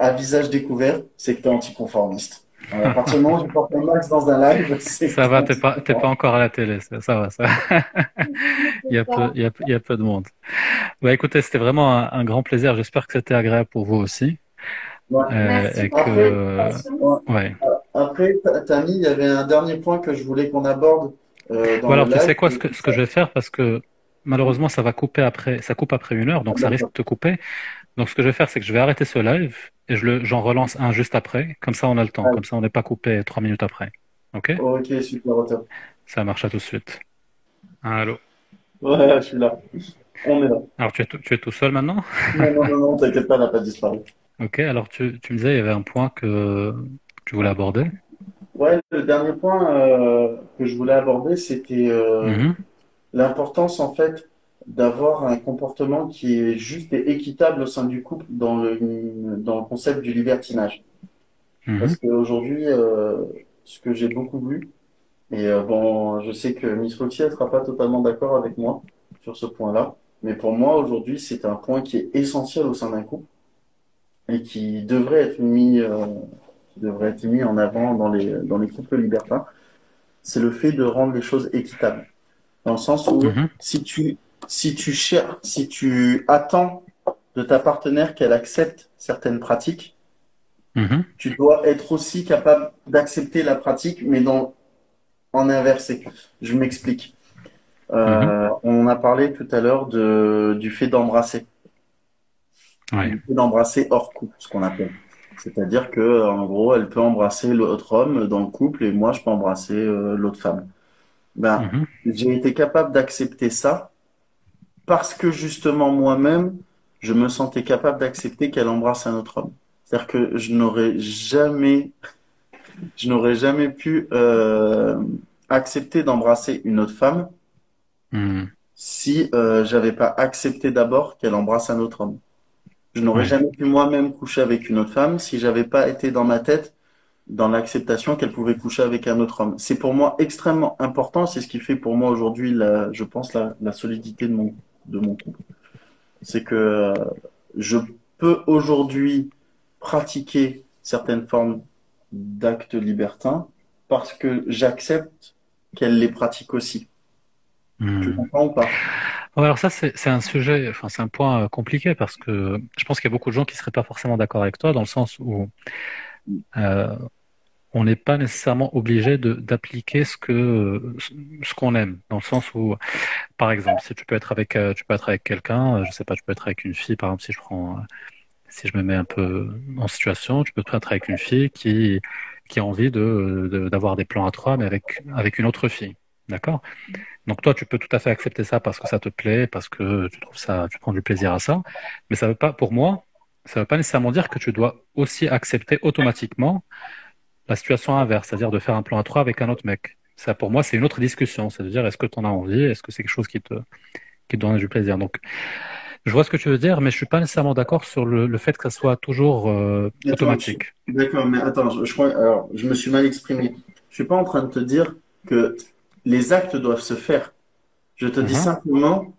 à visage découvert, c'est que tu es anticonformiste. Voilà, à partir du moment où tu portes un max dans un live, c'est Ça va, t'es pas, t'es pas encore à la télé, ça, ça va, ça. Il y a peu, il y a, il y a peu de monde. Bah, écoutez, c'était vraiment un, un grand plaisir. J'espère que c'était agréable pour vous aussi. Ouais. Euh, Merci et pour que, l'invitation. ouais. Après, t'as mis, il y avait un dernier point que je voulais qu'on aborde euh, dans alors, le tu sais live. quoi, ce que, ce que je vais faire, parce que malheureusement, ça va couper après, ça coupe après une heure, donc ça risque de te couper. Donc, ce que je vais faire, c'est que je vais arrêter ce live et je le, j'en relance un juste après. Comme ça, on a le temps. Comme ça, on n'est pas coupé trois minutes après. OK? Ok, super, top. Ça marche à tout de suite. Allô? Ouais, je suis là. On est là. Alors, tu es tout, tu es tout seul maintenant? Non, non, non, non, t'inquiète pas, elle n'a pas disparu. Ok, alors tu, tu me disais, il y avait un point que tu voulais aborder. Ouais, le dernier point euh, que je voulais aborder, c'était euh, Mhm. L'importance en fait d'avoir un comportement qui est juste et équitable au sein du couple dans le, dans le concept du libertinage. Mhm. Parce qu'aujourd'hui, euh, ce que j'ai beaucoup vu, et euh, bon, je sais que Miss Roxy, elle sera pas totalement d'accord avec moi sur ce point-là, mais pour moi, aujourd'hui, c'est un point qui est essentiel au sein d'un couple et qui devrait être mis, euh, qui devrait être mis en avant dans les, dans les couples libertins. C'est le fait de rendre les choses équitables. Dans le sens où, Mhm. si tu, si tu cherches, si tu attends de ta partenaire qu'elle accepte certaines pratiques, Mhm. tu dois être aussi capable d'accepter la pratique, mais dans, en inversé. Je m'explique. Euh, On a parlé tout à l'heure de, du fait d'embrasser. Ouais. Du fait d'embrasser hors couple, ce qu'on appelle. C'est-à-dire que, en gros, elle peut embrasser l'autre homme dans le couple et moi, je peux embrasser euh, l'autre femme. Ben, Mhm. j'ai été capable d'accepter ça parce que justement moi-même, je me sentais capable d'accepter qu'elle embrasse un autre homme. C'est-à-dire que je n'aurais jamais, je n'aurais jamais pu euh, accepter d'embrasser une autre femme Mhm. si euh, j'avais pas accepté d'abord qu'elle embrasse un autre homme. Je n'aurais Ouais. jamais pu moi-même coucher avec une autre femme si j'avais pas été dans ma tête dans l'acceptation qu'elle pouvait coucher avec un autre homme. C'est pour moi extrêmement important, c'est ce qui fait pour moi aujourd'hui je pense la, la solidité de mon de mon couple. C'est que euh, je peux aujourd'hui pratiquer certaines formes d'actes libertins parce que j'accepte qu'elle les pratique aussi. Tu Mhm. comprends ou pas? Alors ça, c'est, un sujet, enfin, c'est un point euh, compliqué parce que je pense qu'il y a beaucoup de gens qui seraient pas forcément d'accord avec toi dans le sens où euh, on n'est pas nécessairement obligé d'appliquer ce que, ce qu'on aime. Dans le sens où, par exemple, si tu peux être avec, euh, tu peux être avec quelqu'un, euh, je sais pas, tu peux être avec une fille, par exemple, si je prends, si je me mets un peu en situation, tu peux être avec une fille qui, qui a envie de- d'avoir des plans à trois, mais avec, avec une autre fille. D'accord? Donc toi, tu peux tout à fait accepter ça parce que ça te plaît, parce que tu trouves ça, tu prends du plaisir à ça. Mais ça veut pas, pour moi, ça veut pas nécessairement dire que tu dois aussi accepter automatiquement la situation inverse, c'est-à-dire de faire un plan à trois avec un autre mec. Ça, pour moi, c'est une autre discussion. C'est-à-dire, est-ce que tu en as envie? Est-ce que c'est quelque chose qui te, qui te donne du plaisir? Donc, je vois ce que tu veux dire, mais je suis pas nécessairement d'accord sur le, le fait que ça soit toujours euh, Attends, automatique. D'accord, mais attends, je, je crois, alors, je me suis mal exprimé. Je suis pas en train de te dire que les actes doivent se faire. Je te dis Mhm. simplement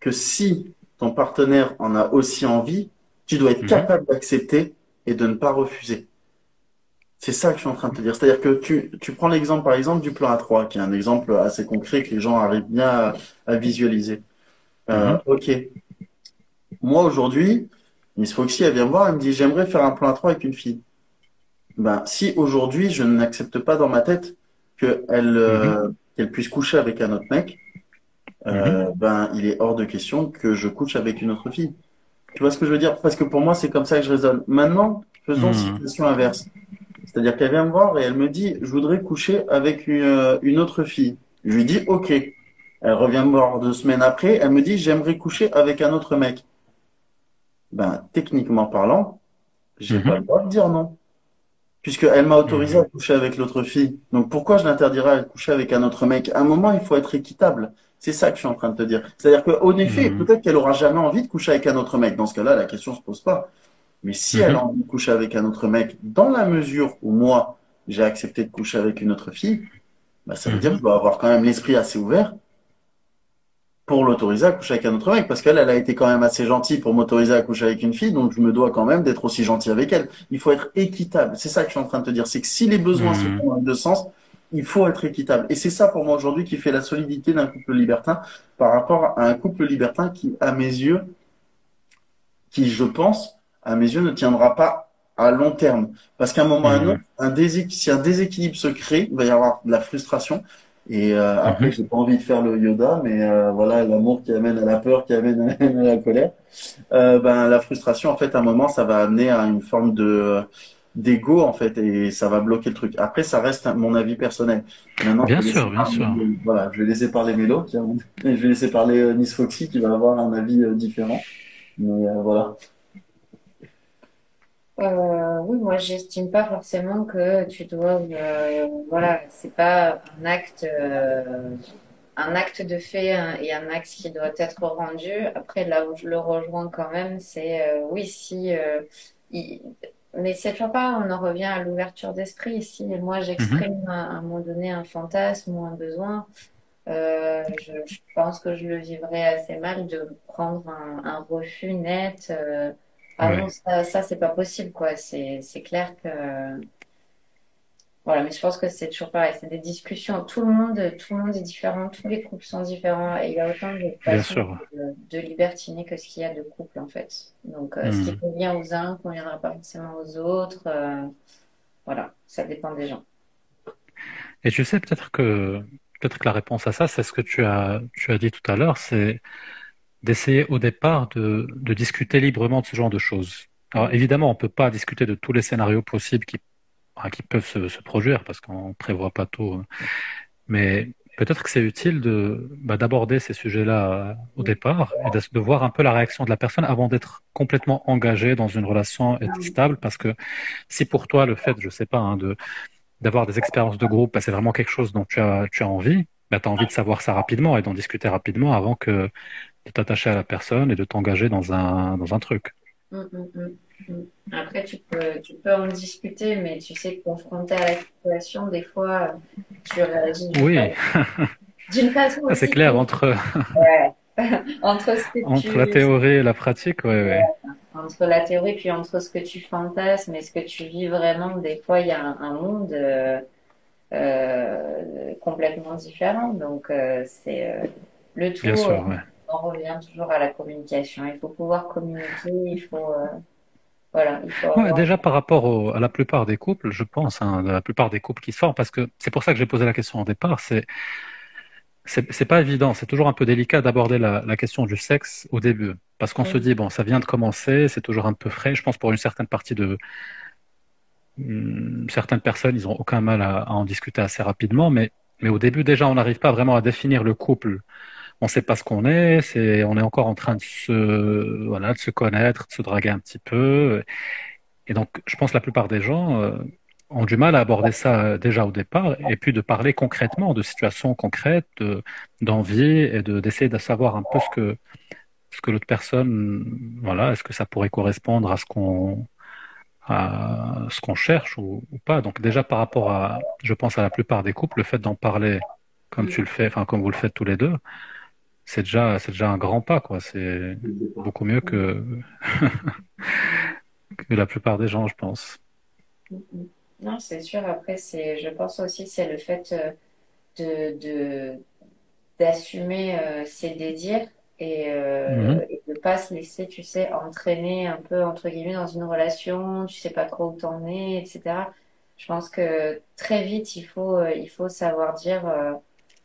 que si ton partenaire en a aussi envie, tu dois être Mhm. capable d'accepter et de ne pas refuser. C'est ça que je suis en train de te dire. C'est-à-dire que tu, tu prends l'exemple, par exemple, du plan A3, qui est un exemple assez concret que les gens arrivent bien à, à visualiser. Euh, Mhm. ok. Moi, aujourd'hui, Miss Foxy, elle vient me voir, elle me dit, j'aimerais faire un plan à trois avec une fille. Ben, si aujourd'hui, je n'accepte pas dans ma tête qu'elle euh, qu'elle puisse coucher avec un autre mec, euh, ben, il est hors de question que je couche avec une autre fille. Tu vois ce que je veux dire? Parce que pour moi, c'est comme ça que je raisonne. Maintenant, faisons Mhm. situation inverse. C'est-à-dire qu'elle vient me voir et elle me dit, je voudrais coucher avec une, euh, une autre fille. Je lui dis, OK. Elle revient me voir deux semaines après, elle me dit, j'aimerais coucher avec un autre mec. Ben, techniquement parlant, j'ai Mhm. pas le droit de dire non. Puisqu'elle m'a autorisé à coucher avec l'autre fille. Donc pourquoi je l'interdirais de coucher avec un autre mec? À un moment, il faut être équitable. C'est ça que je suis en train de te dire. C'est-à-dire qu'en effet, Mhm. peut-être qu'elle aura jamais envie de coucher avec un autre mec. Dans ce cas-là, la question se pose pas. Mais si elle a Mhm. envie de coucher avec un autre mec, dans la mesure où moi, j'ai accepté de coucher avec une autre fille, bah, ça veut dire que je dois avoir quand même l'esprit assez ouvert pour l'autoriser à coucher avec un autre mec. Parce qu'elle, elle a été quand même assez gentille pour m'autoriser à coucher avec une fille, donc je me dois quand même d'être aussi gentil avec elle. Il faut être équitable. C'est ça que je suis en train de te dire. C'est que si les besoins se Mhm. font dans les deux sens, il faut être équitable. Et c'est ça pour moi aujourd'hui qui fait la solidité d'un couple libertin par rapport à un couple libertin qui, à mes yeux, qui, je pense, à mes yeux, ne tiendra pas à long terme. Parce qu'à un moment ou à un Mhm. autre, un si un déséquilibre se crée, il va y avoir de la frustration. Et euh, après, Mhm. j'ai pas envie de faire le Yoda, mais euh, voilà, l'amour qui amène à la peur, qui amène à la colère. Euh, ben, la frustration, en fait, à un moment, ça va amener à une forme de d'ego, en fait, et ça va bloquer le truc. Après, ça reste mon avis personnel. Maintenant, Bien sûr, bien parler- sûr. Voilà, je vais laisser parler Mélo, qui a- et je vais laisser parler euh, Miss Foxy, qui va avoir un avis euh, différent. Mais euh, voilà. Euh, oui, moi, j'estime pas forcément que tu dois, euh, voilà, c'est pas un acte, euh, un acte de fait hein, et un acte qui doit être rendu. Après, là où je le rejoins quand même, c'est euh, oui, si, euh, il- mais c'est toujours pas, on en revient à l'ouverture d'esprit. Si moi j'exprime à, à un moment donné un fantasme ou un besoin, euh, je, je pense que je le vivrais assez mal de prendre un, un refus net. euh, ah Ouais. non, ça, ça c'est pas possible, quoi. C'est, c'est clair que. Voilà, mais je pense que c'est toujours pareil, c'est des discussions. Tout le monde, tout le monde est différent, tous les couples sont différents et il y a autant de façons sûr. de, de libertiner que ce qu'il y a de couple, en fait. Donc, euh, ce qui Mhm. convient aux uns conviendra pas forcément aux autres. euh, voilà, ça dépend des gens. Et tu sais, peut-être que, peut-être que la réponse à ça, c'est ce que tu as, tu as dit tout à l'heure, c'est d'essayer au départ de, de discuter librement de ce genre de choses. Alors évidemment, on peut pas discuter de tous les scénarios possibles qui, enfin, qui peuvent se, se produire parce qu'on prévoit pas tout. hein. Mais peut-être que c'est utile de, bah, d'aborder ces sujets-là euh, au départ et de, de voir un peu la réaction de la personne avant d'être complètement engagé dans une relation et stable. Parce que si pour toi, le fait, je sais pas, hein, de, d'avoir des expériences de groupe, bah, c'est vraiment quelque chose dont tu as, tu as envie, bah, tu as envie de savoir ça rapidement et d'en discuter rapidement avant que de t'attacher à la personne et de t'engager dans un, dans un truc. Mm, mm, mm. Après, tu peux, tu peux en discuter, mais tu sais, confronté à la situation, des fois, tu réagis d'une Oui, d'une façon ça, c'est clair que- entre, Ouais. Entre ce que entre tu, la théorie et la pratique, ouais, ouais. entre la théorie, puis entre ce que tu fantasmes et ce que tu vis vraiment, des fois, il y a un, un monde euh, euh, complètement différent. Donc, euh, c'est euh, le tout. Bien sûr, euh, ouais. on revient toujours à la communication. Il faut pouvoir communiquer, il faut, euh, voilà, il faut Ouais, avoir- déjà par rapport au- à la plupart des couples, je pense, hein, la plupart des couples qui se forment, parce que c'est pour ça que j'ai posé la question au départ, c'est c'est pas évident, c'est toujours un peu délicat d'aborder la, la question du sexe au début, parce qu'on se Mhm. dit bon, ça vient de commencer, c'est toujours un peu frais. Je pense pour une certaine partie de Hum, certaines personnes, ils ont aucun mal à, à en discuter assez rapidement, mais mais au début déjà, on n'arrive pas vraiment à définir le couple. On sait pas ce qu'on est, c'est on est encore en train de se voilà, de se connaître, de se draguer un petit peu. Et donc, je pense que la plupart des gens euh, ont du mal à aborder ça euh, déjà au départ, et puis de parler concrètement de situations concrètes, de, d'envie, et de, d'essayer de savoir un peu ce que, ce que l'autre personne, voilà, est-ce que ça pourrait correspondre à ce qu'on, à ce qu'on cherche ou, ou pas. Donc déjà par rapport à, je pense à la plupart des couples, le fait d'en parler comme tu le fais, enfin comme vous le faites tous les deux, c'est déjà, c'est déjà un grand pas, quoi. C'est beaucoup mieux que que la plupart des gens, je pense. Non, c'est sûr. Après, c'est, je pense aussi, c'est le fait euh, de, de, d'assumer euh, ses désirs et, euh, et de pas se laisser, tu sais, entraîner un peu, entre guillemets, dans une relation, tu sais pas trop où t'en es, etc. Je pense que très vite, il faut, euh, il faut savoir dire. euh,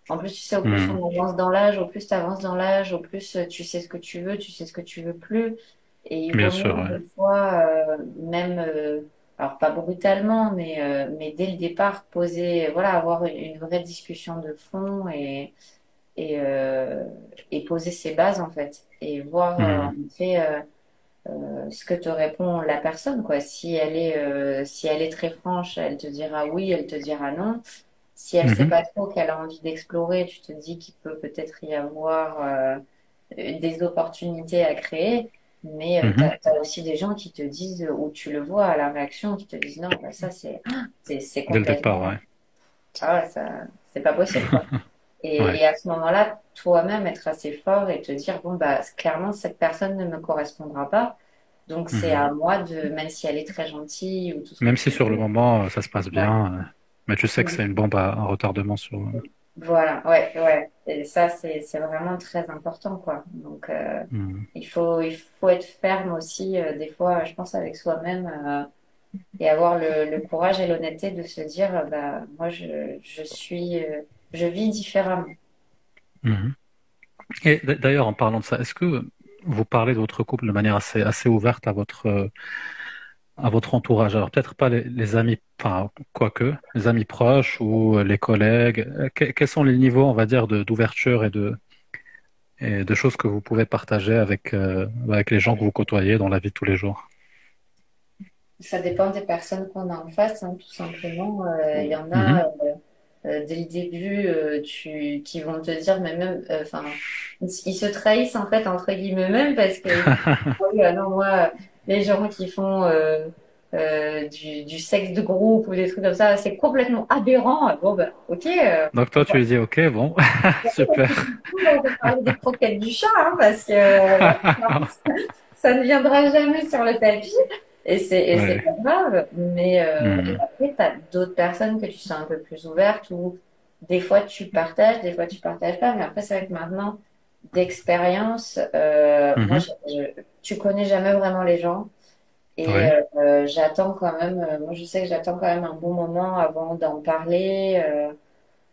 en plus, tu sais, au plus Hmm. on avance dans l'âge, au plus tu avances dans l'âge, au plus tu sais ce que tu veux, tu sais ce que tu veux plus. Et il Bien sûr, ouais. fois, euh, même, euh, alors pas brutalement, mais, euh, mais dès le départ, poser, voilà, avoir une, une vraie discussion de fond et, et, et poser ses bases, en fait. Et voir, en Hmm. euh, euh, ce que te répond la personne, quoi. Si elle est, euh, si elle est très franche, elle te dira oui, elle te dira non. Si elle sait Mhm. pas trop qu'elle a envie d'explorer, tu te dis qu'il peut peut-être y avoir euh, des opportunités à créer. Mais euh, Mhm. t'as, t'as aussi des gens qui te disent, ou tu le vois à la réaction, qui te disent non, bah, ça c'est, c'est, c'est Dès le complètement, départ, ouais. ah ça, c'est pas possible, quoi. Et, Ouais. et à ce moment-là, toi-même être assez fort et te dire, bon, bah, clairement, cette personne ne me correspondra pas. Donc, c'est Mhm. à moi de, même si elle est très gentille ou tout ce Même tu si sur le moment euh, ça se passe bien, euh, mais tu sais que c'est une bombe à, à retardement sur. euh, Voilà, ouais, ouais. Et ça, c'est, c'est vraiment très important, quoi. Donc, euh, hmm. il faut, il faut être ferme aussi, euh, des fois, je pense, avec soi-même, euh, et avoir le, le courage et l'honnêteté de se dire, bah, moi, je, je suis, je vis différemment. Mhm. Et d'ailleurs, en parlant de ça, est-ce que vous parlez de votre couple de manière assez, assez ouverte à votre, à votre entourage? Alors, peut-être pas les, les amis, enfin, quoique, les amis proches ou les collègues. Euh, que- quels sont les niveaux, on va dire, d'ouverture et de, et de choses que vous pouvez partager avec, euh, avec les gens que vous côtoyez dans la vie de tous les jours? Ça dépend des personnes qu'on a en face, hein, tout simplement. Euh, Il y en a, euh, euh, dès le début, tu, qui vont te dire, mais même, enfin, ils se trahissent en fait entre guillemets même parce que oui, non, moi, les gens qui font euh, euh, du, du sexe de groupe ou des trucs comme ça, c'est complètement aberrant. Bon, ben, ok. euh, Donc, toi, tu lui dis, OK, bon, super. on peut parler des croquettes du chat, hein, parce que ça ne viendra jamais sur le tapis. Et c'est Ouais. pas grave. Mais Mhm. et après, tu as d'autres personnes que tu sens un peu plus ouvertes ou des fois tu partages, des fois tu partages pas. Mais après, c'est vrai que maintenant, d'expérience, Mhm. moi, je, je- tu connais jamais vraiment les gens. Et Ouais. euh, j'attends quand même, euh, moi je sais que j'attends quand même un bon moment avant d'en parler. euh,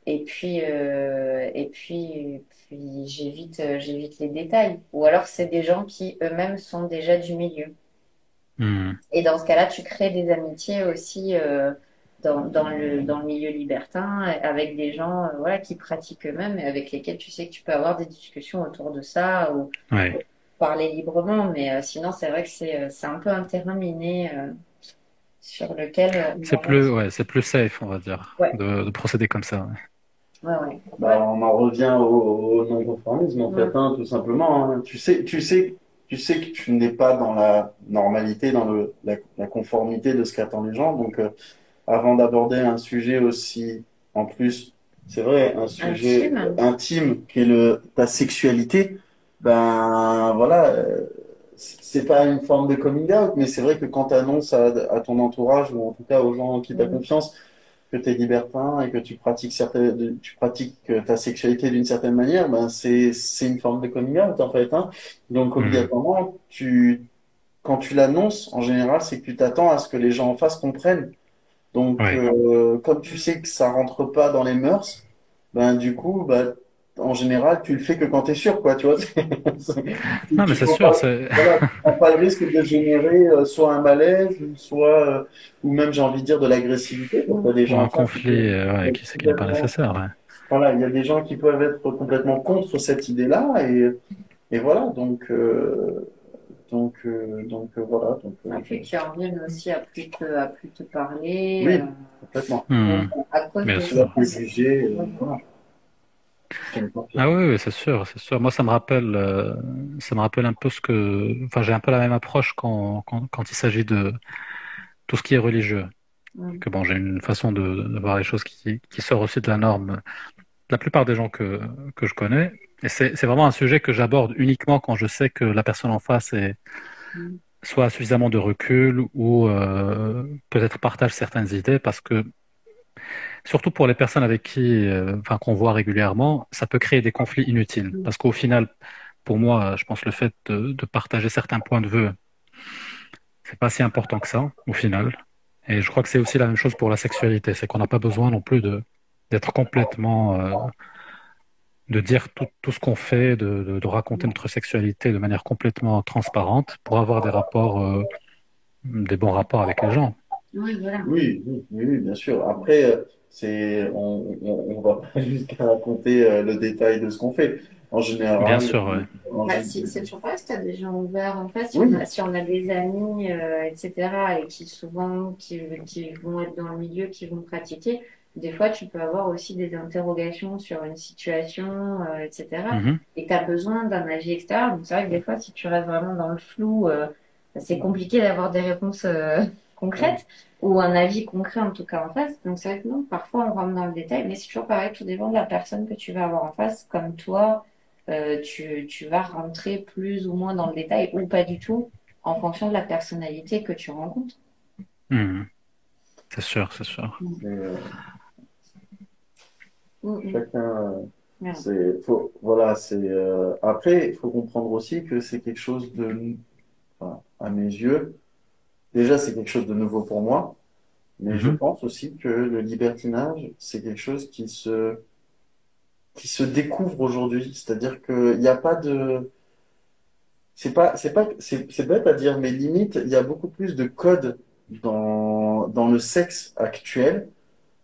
et puis, euh, et puis, puis j'évite, euh, j'évite les détails. Ou alors c'est des gens qui eux-mêmes sont déjà du milieu. Hmm. Et dans ce cas-là, tu crées des amitiés aussi euh, dans, dans le, dans le milieu libertin avec des gens euh, voilà, qui pratiquent eux-mêmes et avec lesquels tu sais que tu peux avoir des discussions autour de ça ou Ouais. Parler librement. Mais euh, sinon, c'est vrai que c'est euh, c'est un peu un terrain miné euh, sur lequel C'est plus, ouais, c'est plus safe, on va dire, Ouais. de, de procéder comme ça. ouais. Ouais, ouais. Bah, on en revient au, au non-conformisme, en Ouais. fait, hein, tout simplement. hein. Tu sais, tu sais, tu sais que tu n'es pas dans la normalité, dans le, la, la conformité de ce qu'attendent les gens. Donc, euh, avant d'aborder un sujet aussi, en plus, c'est vrai, un sujet Intime. intime qui est le, ta sexualité, ben voilà, euh, c'est pas une forme de coming out, mais c'est vrai que quand tu annonces à, à ton entourage, ou en tout cas aux gens en qui tu as Mhm. confiance, que tu es libertin et que tu pratiques certaines, tu pratiques euh, ta sexualité d'une certaine manière, ben c'est c'est une forme de coming out en fait, hein. Donc Mhm. obligatoirement, tu quand tu l'annonces, en général, c'est que tu t'attends à ce que les gens en face comprennent. Donc Ouais. euh, comme tu sais que ça rentre pas dans les mœurs, ben du coup, ben en général, tu le fais que quand tu es sûr, quoi, tu vois. C'est- Non, mais c'est sûr, pas- c'est. voilà, prends pas le risque de générer euh, soit un malaise, soit, euh, ou même, j'ai envie de dire, de l'agressivité. des Ou gens un conflit euh, ouais, qui, qui n'est pas nécessaire. ouais. Voilà, il y a des gens qui peuvent être complètement contre cette idée-là, et, et voilà, donc, euh, donc, euh, donc euh, voilà, donc, euh, puis qui en viennent aussi à plus te, à plus te parler. Oui. euh, complètement. Hmm. à cause Bien de sûr. Euh, voilà. Ah oui, oui, c'est sûr, c'est sûr. Moi, ça me rappelle, euh, ça me rappelle un peu ce que, enfin, j'ai un peu la même approche quand, quand, quand il s'agit de tout ce qui est religieux. Mm. Que bon, j'ai une façon de, de voir les choses qui, qui sort aussi de la norme. La plupart des gens que, que je connais, et c'est, c'est vraiment un sujet que j'aborde uniquement quand je sais que la personne en face est Mm. soit suffisamment de recul ou euh, peut-être partage certaines idées parce que surtout pour les personnes avec qui, euh, enfin, qu'on voit régulièrement, ça peut créer des conflits inutiles. Parce qu'au final, pour moi, je pense le fait de, de partager certains points de vue, c'est pas si important que ça au final. Et je crois que c'est aussi la même chose pour la sexualité, c'est qu'on n'a pas besoin non plus de d'être complètement euh, de dire tout, tout ce qu'on fait, de, de, de, raconter notre sexualité de manière complètement transparente pour avoir des rapports, euh, des bons rapports avec les gens. Oui, voilà. oui, oui, oui, bien sûr. Après, euh, c'est, on, on, on va pas jusqu'à raconter euh, le détail de ce qu'on fait. En général. Bien sûr, ouais. Bah, si, c'est toujours pareil, si tu as des gens ouverts en face, si, oui. on a, si on a des amis, euh, etc., et qui souvent, qui, qui vont être dans le milieu, qui vont pratiquer, des fois, tu peux avoir aussi des interrogations sur une situation, euh, etc. Mm-hmm. Et tu as besoin d'un avis extérieur. Donc, c'est vrai que des fois, si tu restes vraiment dans le flou, euh, c'est compliqué d'avoir des réponses concrètes ou un avis concret, en tout cas, en face. Donc, c'est vrai que non, parfois, on rentre dans le détail, mais c'est toujours pareil, tout dépend de la personne que tu vas avoir en face. Comme toi, euh, tu, tu vas rentrer plus ou moins dans le détail ou pas du tout en fonction de la personnalité que tu rencontres. Mmh. C'est sûr, c'est sûr. Euh, Chacun, c'est, faut, voilà, c'est. Euh, après, il faut comprendre aussi que c'est quelque chose de, enfin, à mes yeux, déjà c'est quelque chose de nouveau pour moi, mais je pense aussi que le libertinage, c'est quelque chose qui se, qui se découvre aujourd'hui. C'est-à-dire qu'il n'y a pas de, c'est pas, c'est pas, c'est, c'est bête à dire, mais limite, il y a beaucoup plus de codes dans, dans le sexe actuel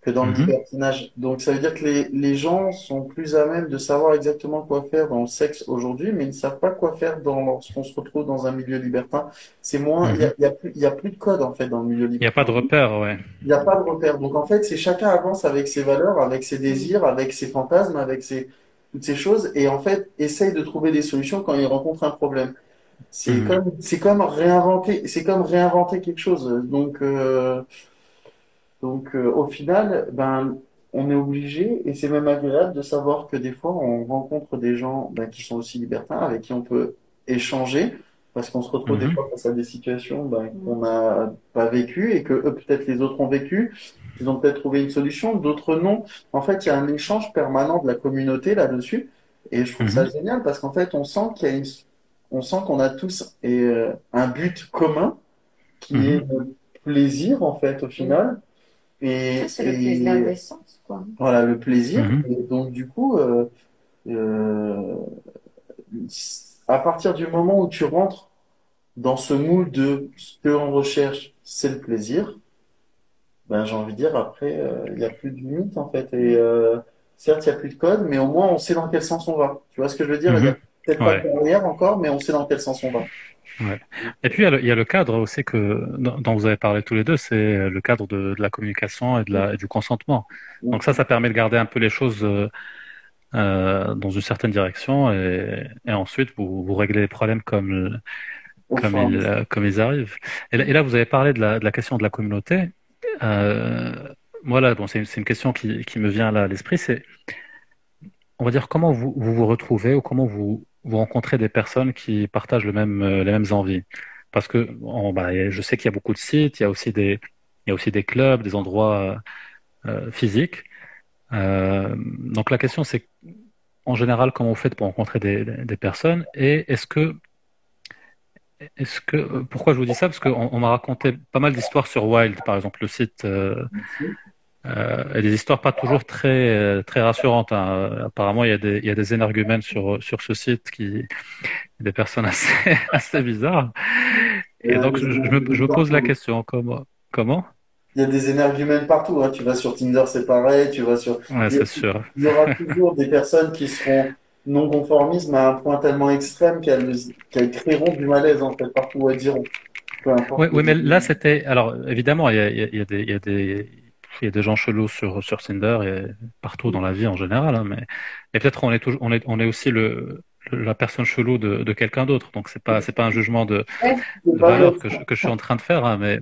que dans le Mhm. libertinage. Donc ça veut dire que les, les gens sont plus à même de savoir exactement quoi faire dans le sexe aujourd'hui, mais ils ne savent pas quoi faire dans, lorsqu'on se retrouve dans un milieu libertin. C'est moins, il y a, Mhm. y a plus, y a plus de code en fait dans le milieu Il n'y a pas libertin. de repère, ouais. Il n'y a pas de repère. Donc en fait, c'est chacun avance avec ses valeurs, avec ses désirs, avec ses fantasmes, avec ses, toutes ces choses, et en fait, essaye de trouver des solutions quand il rencontre un problème. C'est Mhm. comme, c'est comme réinventer, c'est comme réinventer quelque chose. Donc, euh, donc euh, au final, ben, on est obligé, et c'est même agréable de savoir que des fois, on rencontre des gens ben, qui sont aussi libertins, avec qui on peut échanger, parce qu'on se retrouve des Mhm. fois face à des situations ben, qu'on n'a pas vécues, et que eux, peut-être les autres ont vécu, ils ont peut-être trouvé une solution, d'autres non. En fait, il y a un échange permanent de la communauté là-dessus, et je trouve ça Mhm. génial, parce qu'en fait, on sent qu'il y a une, on sent qu'on a tous et, euh, un but commun, qui Mhm. est le plaisir, en fait, au final. Et, Ça, c'est le plaisir quoi. voilà, le plaisir. Mhm. Et donc, du coup, euh, euh, à partir du moment où tu rentres dans ce mood de ce qu'on recherche, c'est le plaisir, ben, j'ai envie de dire, après, euh, il n'y a plus de limite, en fait. Et euh, certes, il n'y a plus de code, mais au moins, on sait dans quel sens on va. Tu vois ce que je veux dire? A Mhm. peut-être pas de barrière encore, mais on sait dans quel sens on va. Ouais. Et puis il y, a le, il y a le cadre aussi que dont vous avez parlé tous les deux, c'est le cadre de, de la communication et de la, et du consentement. Donc ça, ça permet de garder un peu les choses euh, euh, dans une certaine direction et, et ensuite vous, vous réglez les problèmes comme ils euh, comme ils arrivent. Et là, et là, vous avez parlé de la, de la question de la communauté. Euh, moi là, bon, c'est une, question qui, qui me vient là à l'esprit. C'est on va dire comment vous vous, vous retrouvez ou comment vous vous rencontrez des personnes qui partagent le même, euh, les mêmes envies. Parce que bah, je sais qu'il y a beaucoup de sites, il y a aussi des, il y a aussi des clubs, des endroits euh, physiques. Euh, donc la question c'est en général comment vous faites pour rencontrer des, des personnes et est-ce que est-ce que pourquoi je vous dis ça? Parce qu'on on, m'a raconté pas mal d'histoires sur Wild par exemple le site euh, euh, et des histoires pas toujours très très rassurantes. Hein. Apparemment, il y a des il y a des énergumènes sur sur ce site qui des personnes assez assez bizarres. Et donc je, je, me, je me pose la question comment comment? Il y a des énergumènes partout, hein. Tu vas sur Tinder, c'est pareil, tu vas sur. Ouais, c'est sûr. Il y aura toujours des personnes qui seront non conformistes à un point tellement extrême qu'elles qu'elles créeront du malaise en fait partout où elles iront. Oui, oui, mais là c'était alors évidemment il y a, il y a, il y a des il y a des il y a des gens chelous sur sur Tinder et partout dans la vie en général, hein, mais et peut-être on est toujours on est on est aussi le, le la personne chelou de, de quelqu'un d'autre, donc c'est pas c'est pas un jugement de, de valeur que je, que je suis en train de faire, hein, mais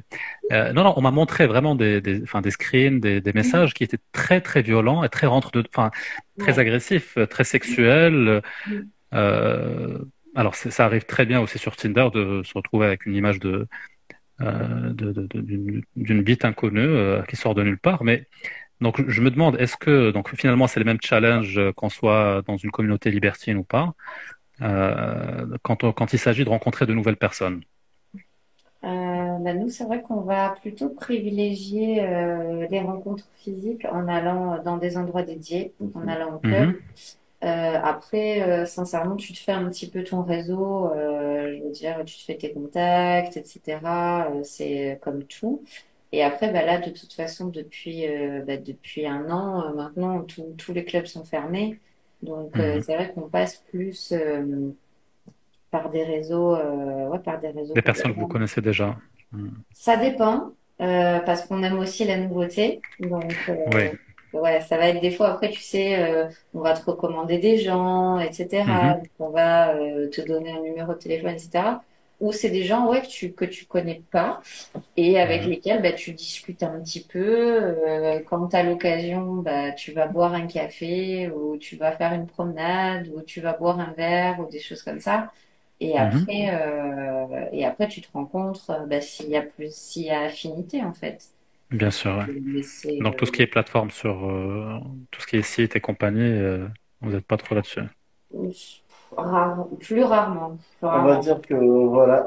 euh, non non on m'a montré vraiment des des enfin des screens des, des messages qui étaient très très violents et très rentre de enfin très agressifs, très sexuels. Euh, alors ça arrive très bien aussi sur Tinder de se retrouver avec une image de d'une de, bite inconnue euh, qui sort de nulle part. Mais donc je me demande, est-ce que donc finalement c'est les mêmes challenges qu'on soit dans une communauté libertine ou pas quand, quand il s'agit de rencontrer de nouvelles personnes? Bah, nous, c'est vrai qu'on va plutôt privilégier les rencontres physiques en allant dans des endroits dédiés, en allant au club. Mhm. Euh, après, euh, sincèrement, tu te fais un petit peu ton réseau, euh, je veux dire, tu te fais tes contacts, etc. c'est comme tout. Et après, bah là, de toute façon, depuis, bah, depuis un an, maintenant, tous les clubs sont fermés. Donc, mhm. c'est vrai qu'on passe plus par des réseaux, ouais, par des réseaux. Des personnes que vous connaissez déjà. Mhm. Ça dépend, parce qu'on aime aussi la nouveauté. Donc, oui. Ouais, ça va être des fois, après, tu sais, euh, on va te recommander des gens, etc. Mhm. On va euh, te donner un numéro de téléphone, etc. Ou c'est des gens, ouais, que tu, que tu connais pas et avec mhm. lesquels, bah, tu discutes un petit peu. Euh, quand tu as l'occasion, bah, tu vas boire un café ou tu vas faire une promenade ou tu vas boire un verre ou des choses comme ça. Et mhm. après, et après, tu te rencontres, bah, s'il y a plus, s'il y a affinité, en fait. Bien sûr. Donc tout ce qui est plateforme sur euh, tout ce qui est site et compagnie, euh, vous n'êtes pas trop là-dessus. plus rarement. On va dire que voilà,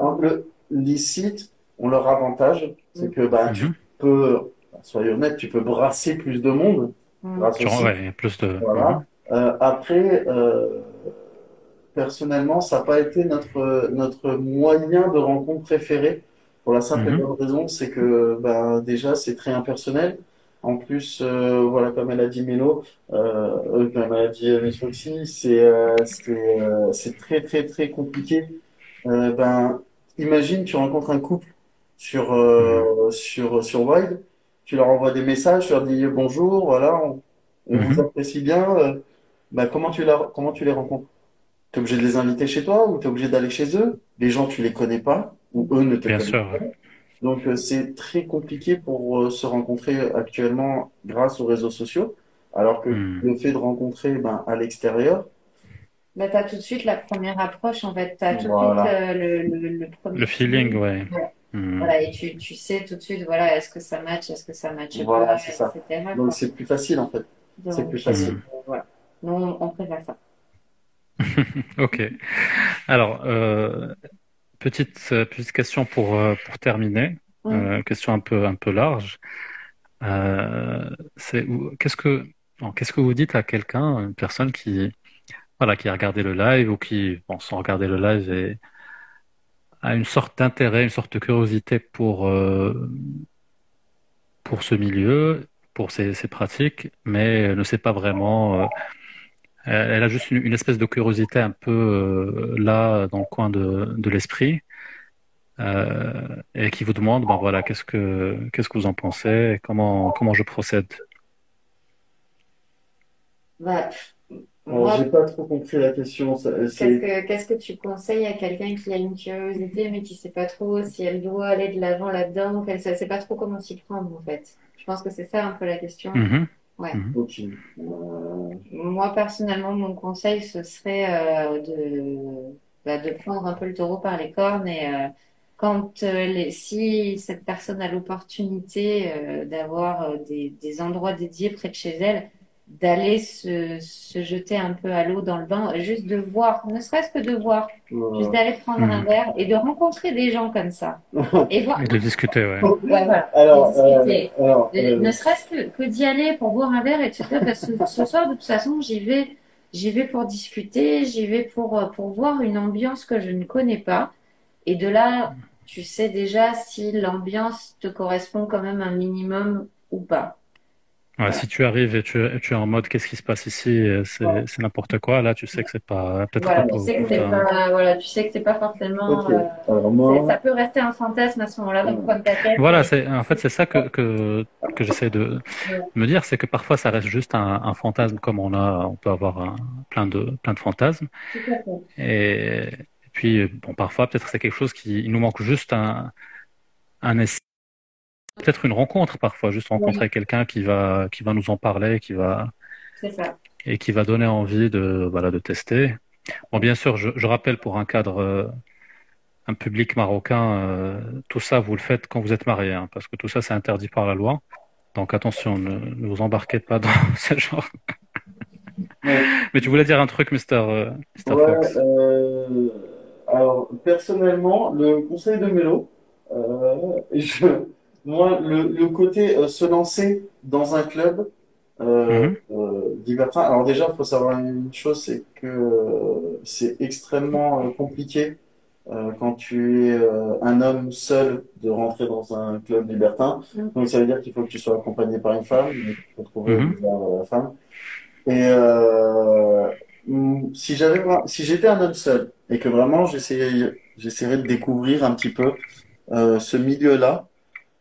les sites ont leur avantage, c'est que bah, tu mhm. peux, soyons honnêtes, tu peux brasser plus de monde. Mm. plus de. Voilà. Mhm. Euh, après, personnellement, ça n'a pas été notre notre moyen de rencontre préféré. Pour la simple et mhm. bonne raison, c'est que bah, déjà, c'est très impersonnel. En plus, euh, voilà, comme elle a dit Mélo, euh, euh comme elle a dit Miss Foxy, c'est euh, c'est très très très compliqué. ben, imagine, tu rencontres un couple sur mhm. sur sur Wild, tu leur envoies des messages, tu leur dis bonjour, voilà, on, on vous mhm. apprécie bien. ben, comment tu la, comment tu les rencontres? T'es obligé de les inviter chez toi ou t'es obligé d'aller chez eux? Les gens, tu les connais pas ou eux ne te Bien sûr. pas. Donc euh, c'est très compliqué pour euh, se rencontrer actuellement grâce aux réseaux sociaux, alors que hmm. le fait de rencontrer ben, à l'extérieur, bah, tu as tout de suite la première approche, en fait. Tu as tout de suite euh, le, le, le, premier le feeling, ouais. Hmm. Voilà, et tu, tu sais tout de suite, voilà, est-ce que ça match, est-ce que ça match voilà, pas, c'est ça. Donc c'est plus facile, en fait. C'est plus facile. Voilà. Nous, on préfère ça. ok. Alors, euh, petite, euh, petite question pour, euh, pour terminer. Euh, question un peu, un peu large. Euh, c'est qu'est-ce que qu'est-ce que vous dites à quelqu'un, une personne qui voilà qui a regardé le live ou qui bon, sans regarder le live et a une sorte d'intérêt, une sorte de curiosité pour pour ce milieu, pour ces, ces pratiques, mais ne sait pas vraiment elle a juste une, espèce de curiosité un peu euh, là dans le coin de, de l'esprit euh, et qui vous demande bon voilà qu'est-ce que qu'est-ce que vous en pensez comment comment je procède? Bah, j'ai pas trop compris la question. Qu'est-ce que, qu'est-ce que tu conseilles à quelqu'un qui a une curiosité mais qui sait pas trop si elle doit aller de l'avant là-dedans, qu'elle ne sait pas trop comment s'y prendre en fait. Je pense que c'est ça un peu la question. Mm-hmm. Ouais. Mhm. Euh, moi, personnellement, mon conseil, ce serait euh, de, bah, de prendre un peu le taureau par les cornes et euh, quand les, si cette personne a l'opportunité d'avoir des, des endroits dédiés près de chez elle, d'aller se, se, jeter un peu à l'eau dans le bain, juste de voir, ne serait-ce que de voir, juste d'aller prendre un hmm. verre et de rencontrer des gens comme ça. Et, voir... et de discuter, ouais. ouais voilà. Alors, euh, alors euh, ne serait-ce que, que d'y aller pour boire un verre et de se dire, bah, ce, ce, soir, de toute façon, j'y vais, j'y vais pour discuter, j'y vais pour, euh, pour voir une ambiance que je ne connais pas. Et de là, tu sais déjà si l'ambiance te correspond quand même un minimum ou pas. Si tu arrives et tu, es en mode qu'est-ce qui se passe ici, c'est n'importe quoi, là tu sais que c'est pas peut-être voilà, tu sais que c'est pas voilà, tu sais que c'est pas forcément euh, ça peut rester un fantasme à ce moment-là dans ta tête. Voilà, c'est en fait c'est ça que que, que j'essaie de me dire, c'est que parfois ça reste juste un, un, fantasme comme on a on peut avoir un, plein de plein de fantasmes. Et, et puis bon parfois peut-être c'est quelque chose qui il nous manque juste un un essai peut-être une rencontre parfois, juste rencontrer quelqu'un qui va, qui va nous en parler, qui va, ça. et qui va donner envie de, voilà, de tester. Bon, bien sûr, je, je rappelle pour un cadre, euh, un public marocain, euh, tout ça, vous le faites quand vous êtes marié, hein, parce que tout ça, c'est interdit par la loi. Donc attention, ne, ne vous embarquez pas dans ce genre. Mais tu voulais dire un truc, Mister, euh. Ouais, Fox? euh, alors personnellement, le conseil de Mélo, je, moi, le, le côté euh, se lancer dans un club euh, Mhm. euh, libertin. Alors déjà, il faut savoir une chose, c'est que euh, c'est extrêmement euh, compliqué euh, quand tu es euh, un homme seul de rentrer dans un club libertin. Donc ça veut dire qu'il faut que tu sois accompagné par une femme, il faut trouver Mhm. euh, la femme. Et euh, si j'avais, si j'étais un homme seul et que vraiment j'essayais, j'essaierais de découvrir un petit peu euh, ce milieu-là,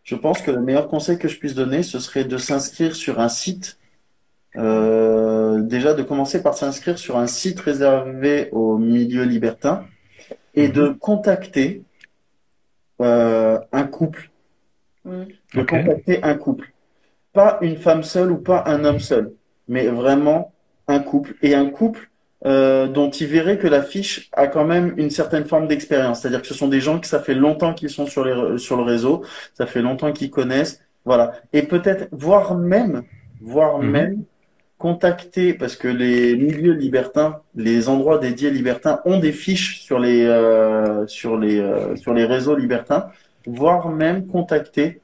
je pense que le meilleur conseil que je puisse donner, ce serait de s'inscrire sur un site. Euh, déjà de commencer par s'inscrire sur un site réservé au milieu libertin et de contacter euh, un couple. De Ok. contacter un couple. Pas une femme seule ou pas un homme seul, mais vraiment un couple. Et un couple euh, dont il verrait que la fiche a quand même une certaine forme d'expérience. C'est-à-dire que ce sont des gens que ça fait longtemps qu'ils sont sur les, sur le réseau, ça fait longtemps qu'ils connaissent. Voilà. Et peut-être, voire même, voire Mhm. même, contacter, parce que les milieux libertins, les endroits dédiés libertins ont des fiches sur les, euh, sur les, euh, sur les réseaux libertins, voire même contacter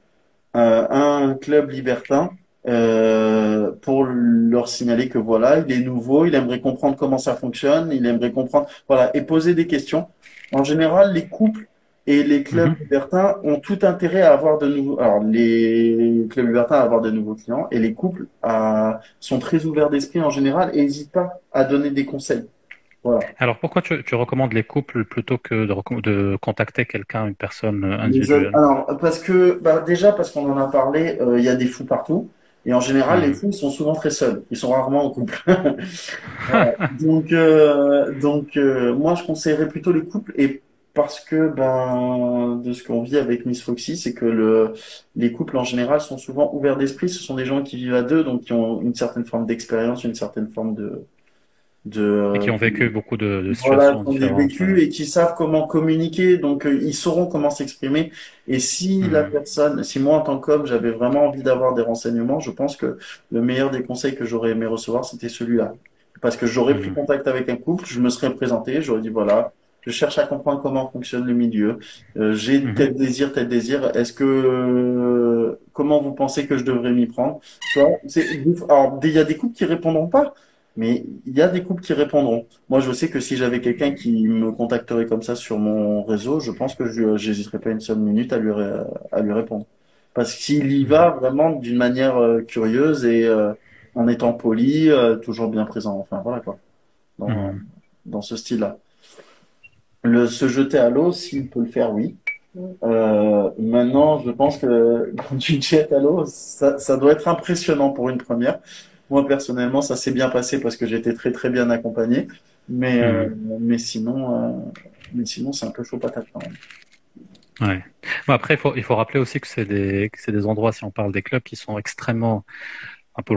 euh, un club libertin euh, pour leur signaler que voilà, il est nouveau, il aimerait comprendre comment ça fonctionne, il aimerait comprendre, voilà, et poser des questions. En général, les couples et les clubs libertins ont tout intérêt à avoir de nouveaux, alors les clubs libertins à avoir de nouveaux clients et les couples à- sont très ouverts d'esprit en général et n'hésitent pas à donner des conseils. Voilà. Alors, pourquoi tu, tu recommandes les couples plutôt que de, de contacter quelqu'un, une personne euh, individuelle? alors, parce que, bah, déjà, parce qu'on en a parlé, euh, il y a des fous partout. Et en général, les fous, sont souvent très seuls. Ils sont rarement en couple. Voilà. Donc, euh, donc euh, moi, je conseillerais plutôt les couples. Et parce que, ben, de ce qu'on vit avec Miss Foxy, c'est que le, les couples, en général, sont souvent ouverts d'esprit. Ce sont des gens qui vivent à deux, donc qui ont une certaine forme d'expérience, une certaine forme de, de, Et qui ont vécu beaucoup de, de voilà, situations différentes. vécus et qui savent comment communiquer, donc euh, ils sauront comment s'exprimer. Et si la personne, si moi en tant qu'homme, j'avais vraiment envie d'avoir des renseignements, je pense que le meilleur des conseils que j'aurais aimé recevoir, c'était celui-là. Parce que j'aurais pris contact avec un couple, je me serais présenté, j'aurais dit voilà, je cherche à comprendre comment fonctionne le milieu, euh, j'ai tel désir, tel désir, est-ce que euh, comment vous pensez que je devrais m'y prendre? Alors il y a des couples qui répondront pas. Mais il y a des couples qui répondront. Moi, je sais que si j'avais quelqu'un qui me contacterait comme ça sur mon réseau, je pense que je j'hésiterais pas une seule minute à lui ré- à lui répondre. Parce qu'il y va vraiment d'une manière euh, curieuse et euh, en étant poli, euh, toujours bien présent. Enfin, voilà quoi. Dans, dans ce style-là. Le se jeter à l'eau, s'il peut le faire, oui. Euh, maintenant, je pense que quand tu te jettes à l'eau, ça, ça doit être impressionnant pour une première. Moi, personnellement, ça s'est bien passé parce que j'étais très très bien accompagné. Mais, euh, mais sinon, euh, mais sinon, c'est un peu chaud patate quand même. Ouais. Bon, après, il faut, il faut rappeler aussi que c'est des, que c'est des endroits, si on parle des clubs, qui sont extrêmement, peu,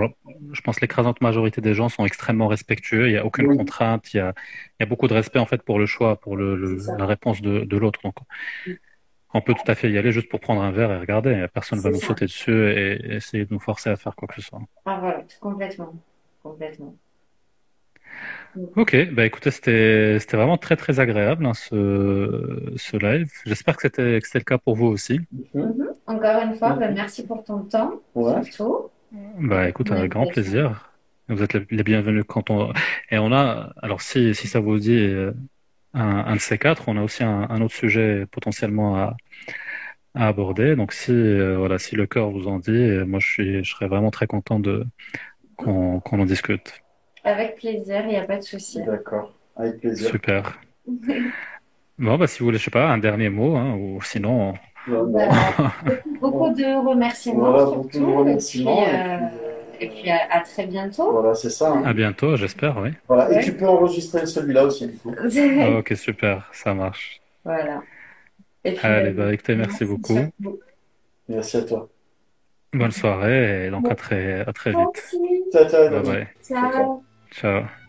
je pense l'écrasante majorité des gens sont extrêmement respectueux. Il n'y a aucune contrainte. Il y a, il y a beaucoup de respect, en fait, pour le choix, pour le, le- la réponse de, de l'autre. Donc, on peut tout à fait y aller juste pour prendre un verre et regarder. Personne ne va nous sauter dessus et, essayer de nous forcer à faire quoi que ce soit. Ah voilà, complètement. Complètement. Ok, bah écoutez, c'était c'était vraiment très très agréable hein, ce ce live. J'espère que c'était le cas pour vous aussi. Mhm. Encore une fois, bah, merci pour ton temps, Ouais. surtout. Bah écoute, Ouais, avec grand plaisir. plaisir. Vous êtes les les bienvenus quand on et on a alors si si ça vous dit euh, un, un de ces quatre, on a aussi un, un autre sujet potentiellement à à aborder. Donc si euh, voilà si le cœur vous en dit, euh, moi je suis je serais vraiment très content de qu'on en discute. Avec plaisir, il n'y a pas de souci. D'accord, avec plaisir. Super. Bon bah si vous voulez je sais pas un dernier mot hein, ou sinon Bah, beaucoup de remerciements Voilà, beaucoup de surtout. remerciements, Et puis, euh, et puis à, à très bientôt. Voilà, c'est ça. hein. à bientôt j'espère oui. Voilà. Et tu peux enregistrer celui-là aussi, du coup. Ah, ok super ça marche. Voilà. Et puis, Allez bah écoutez merci beaucoup. Merci à toi. Bonne soirée et donc à très à très vite. Merci. Ciao, ciao. Bye bye. Ciao. Ciao.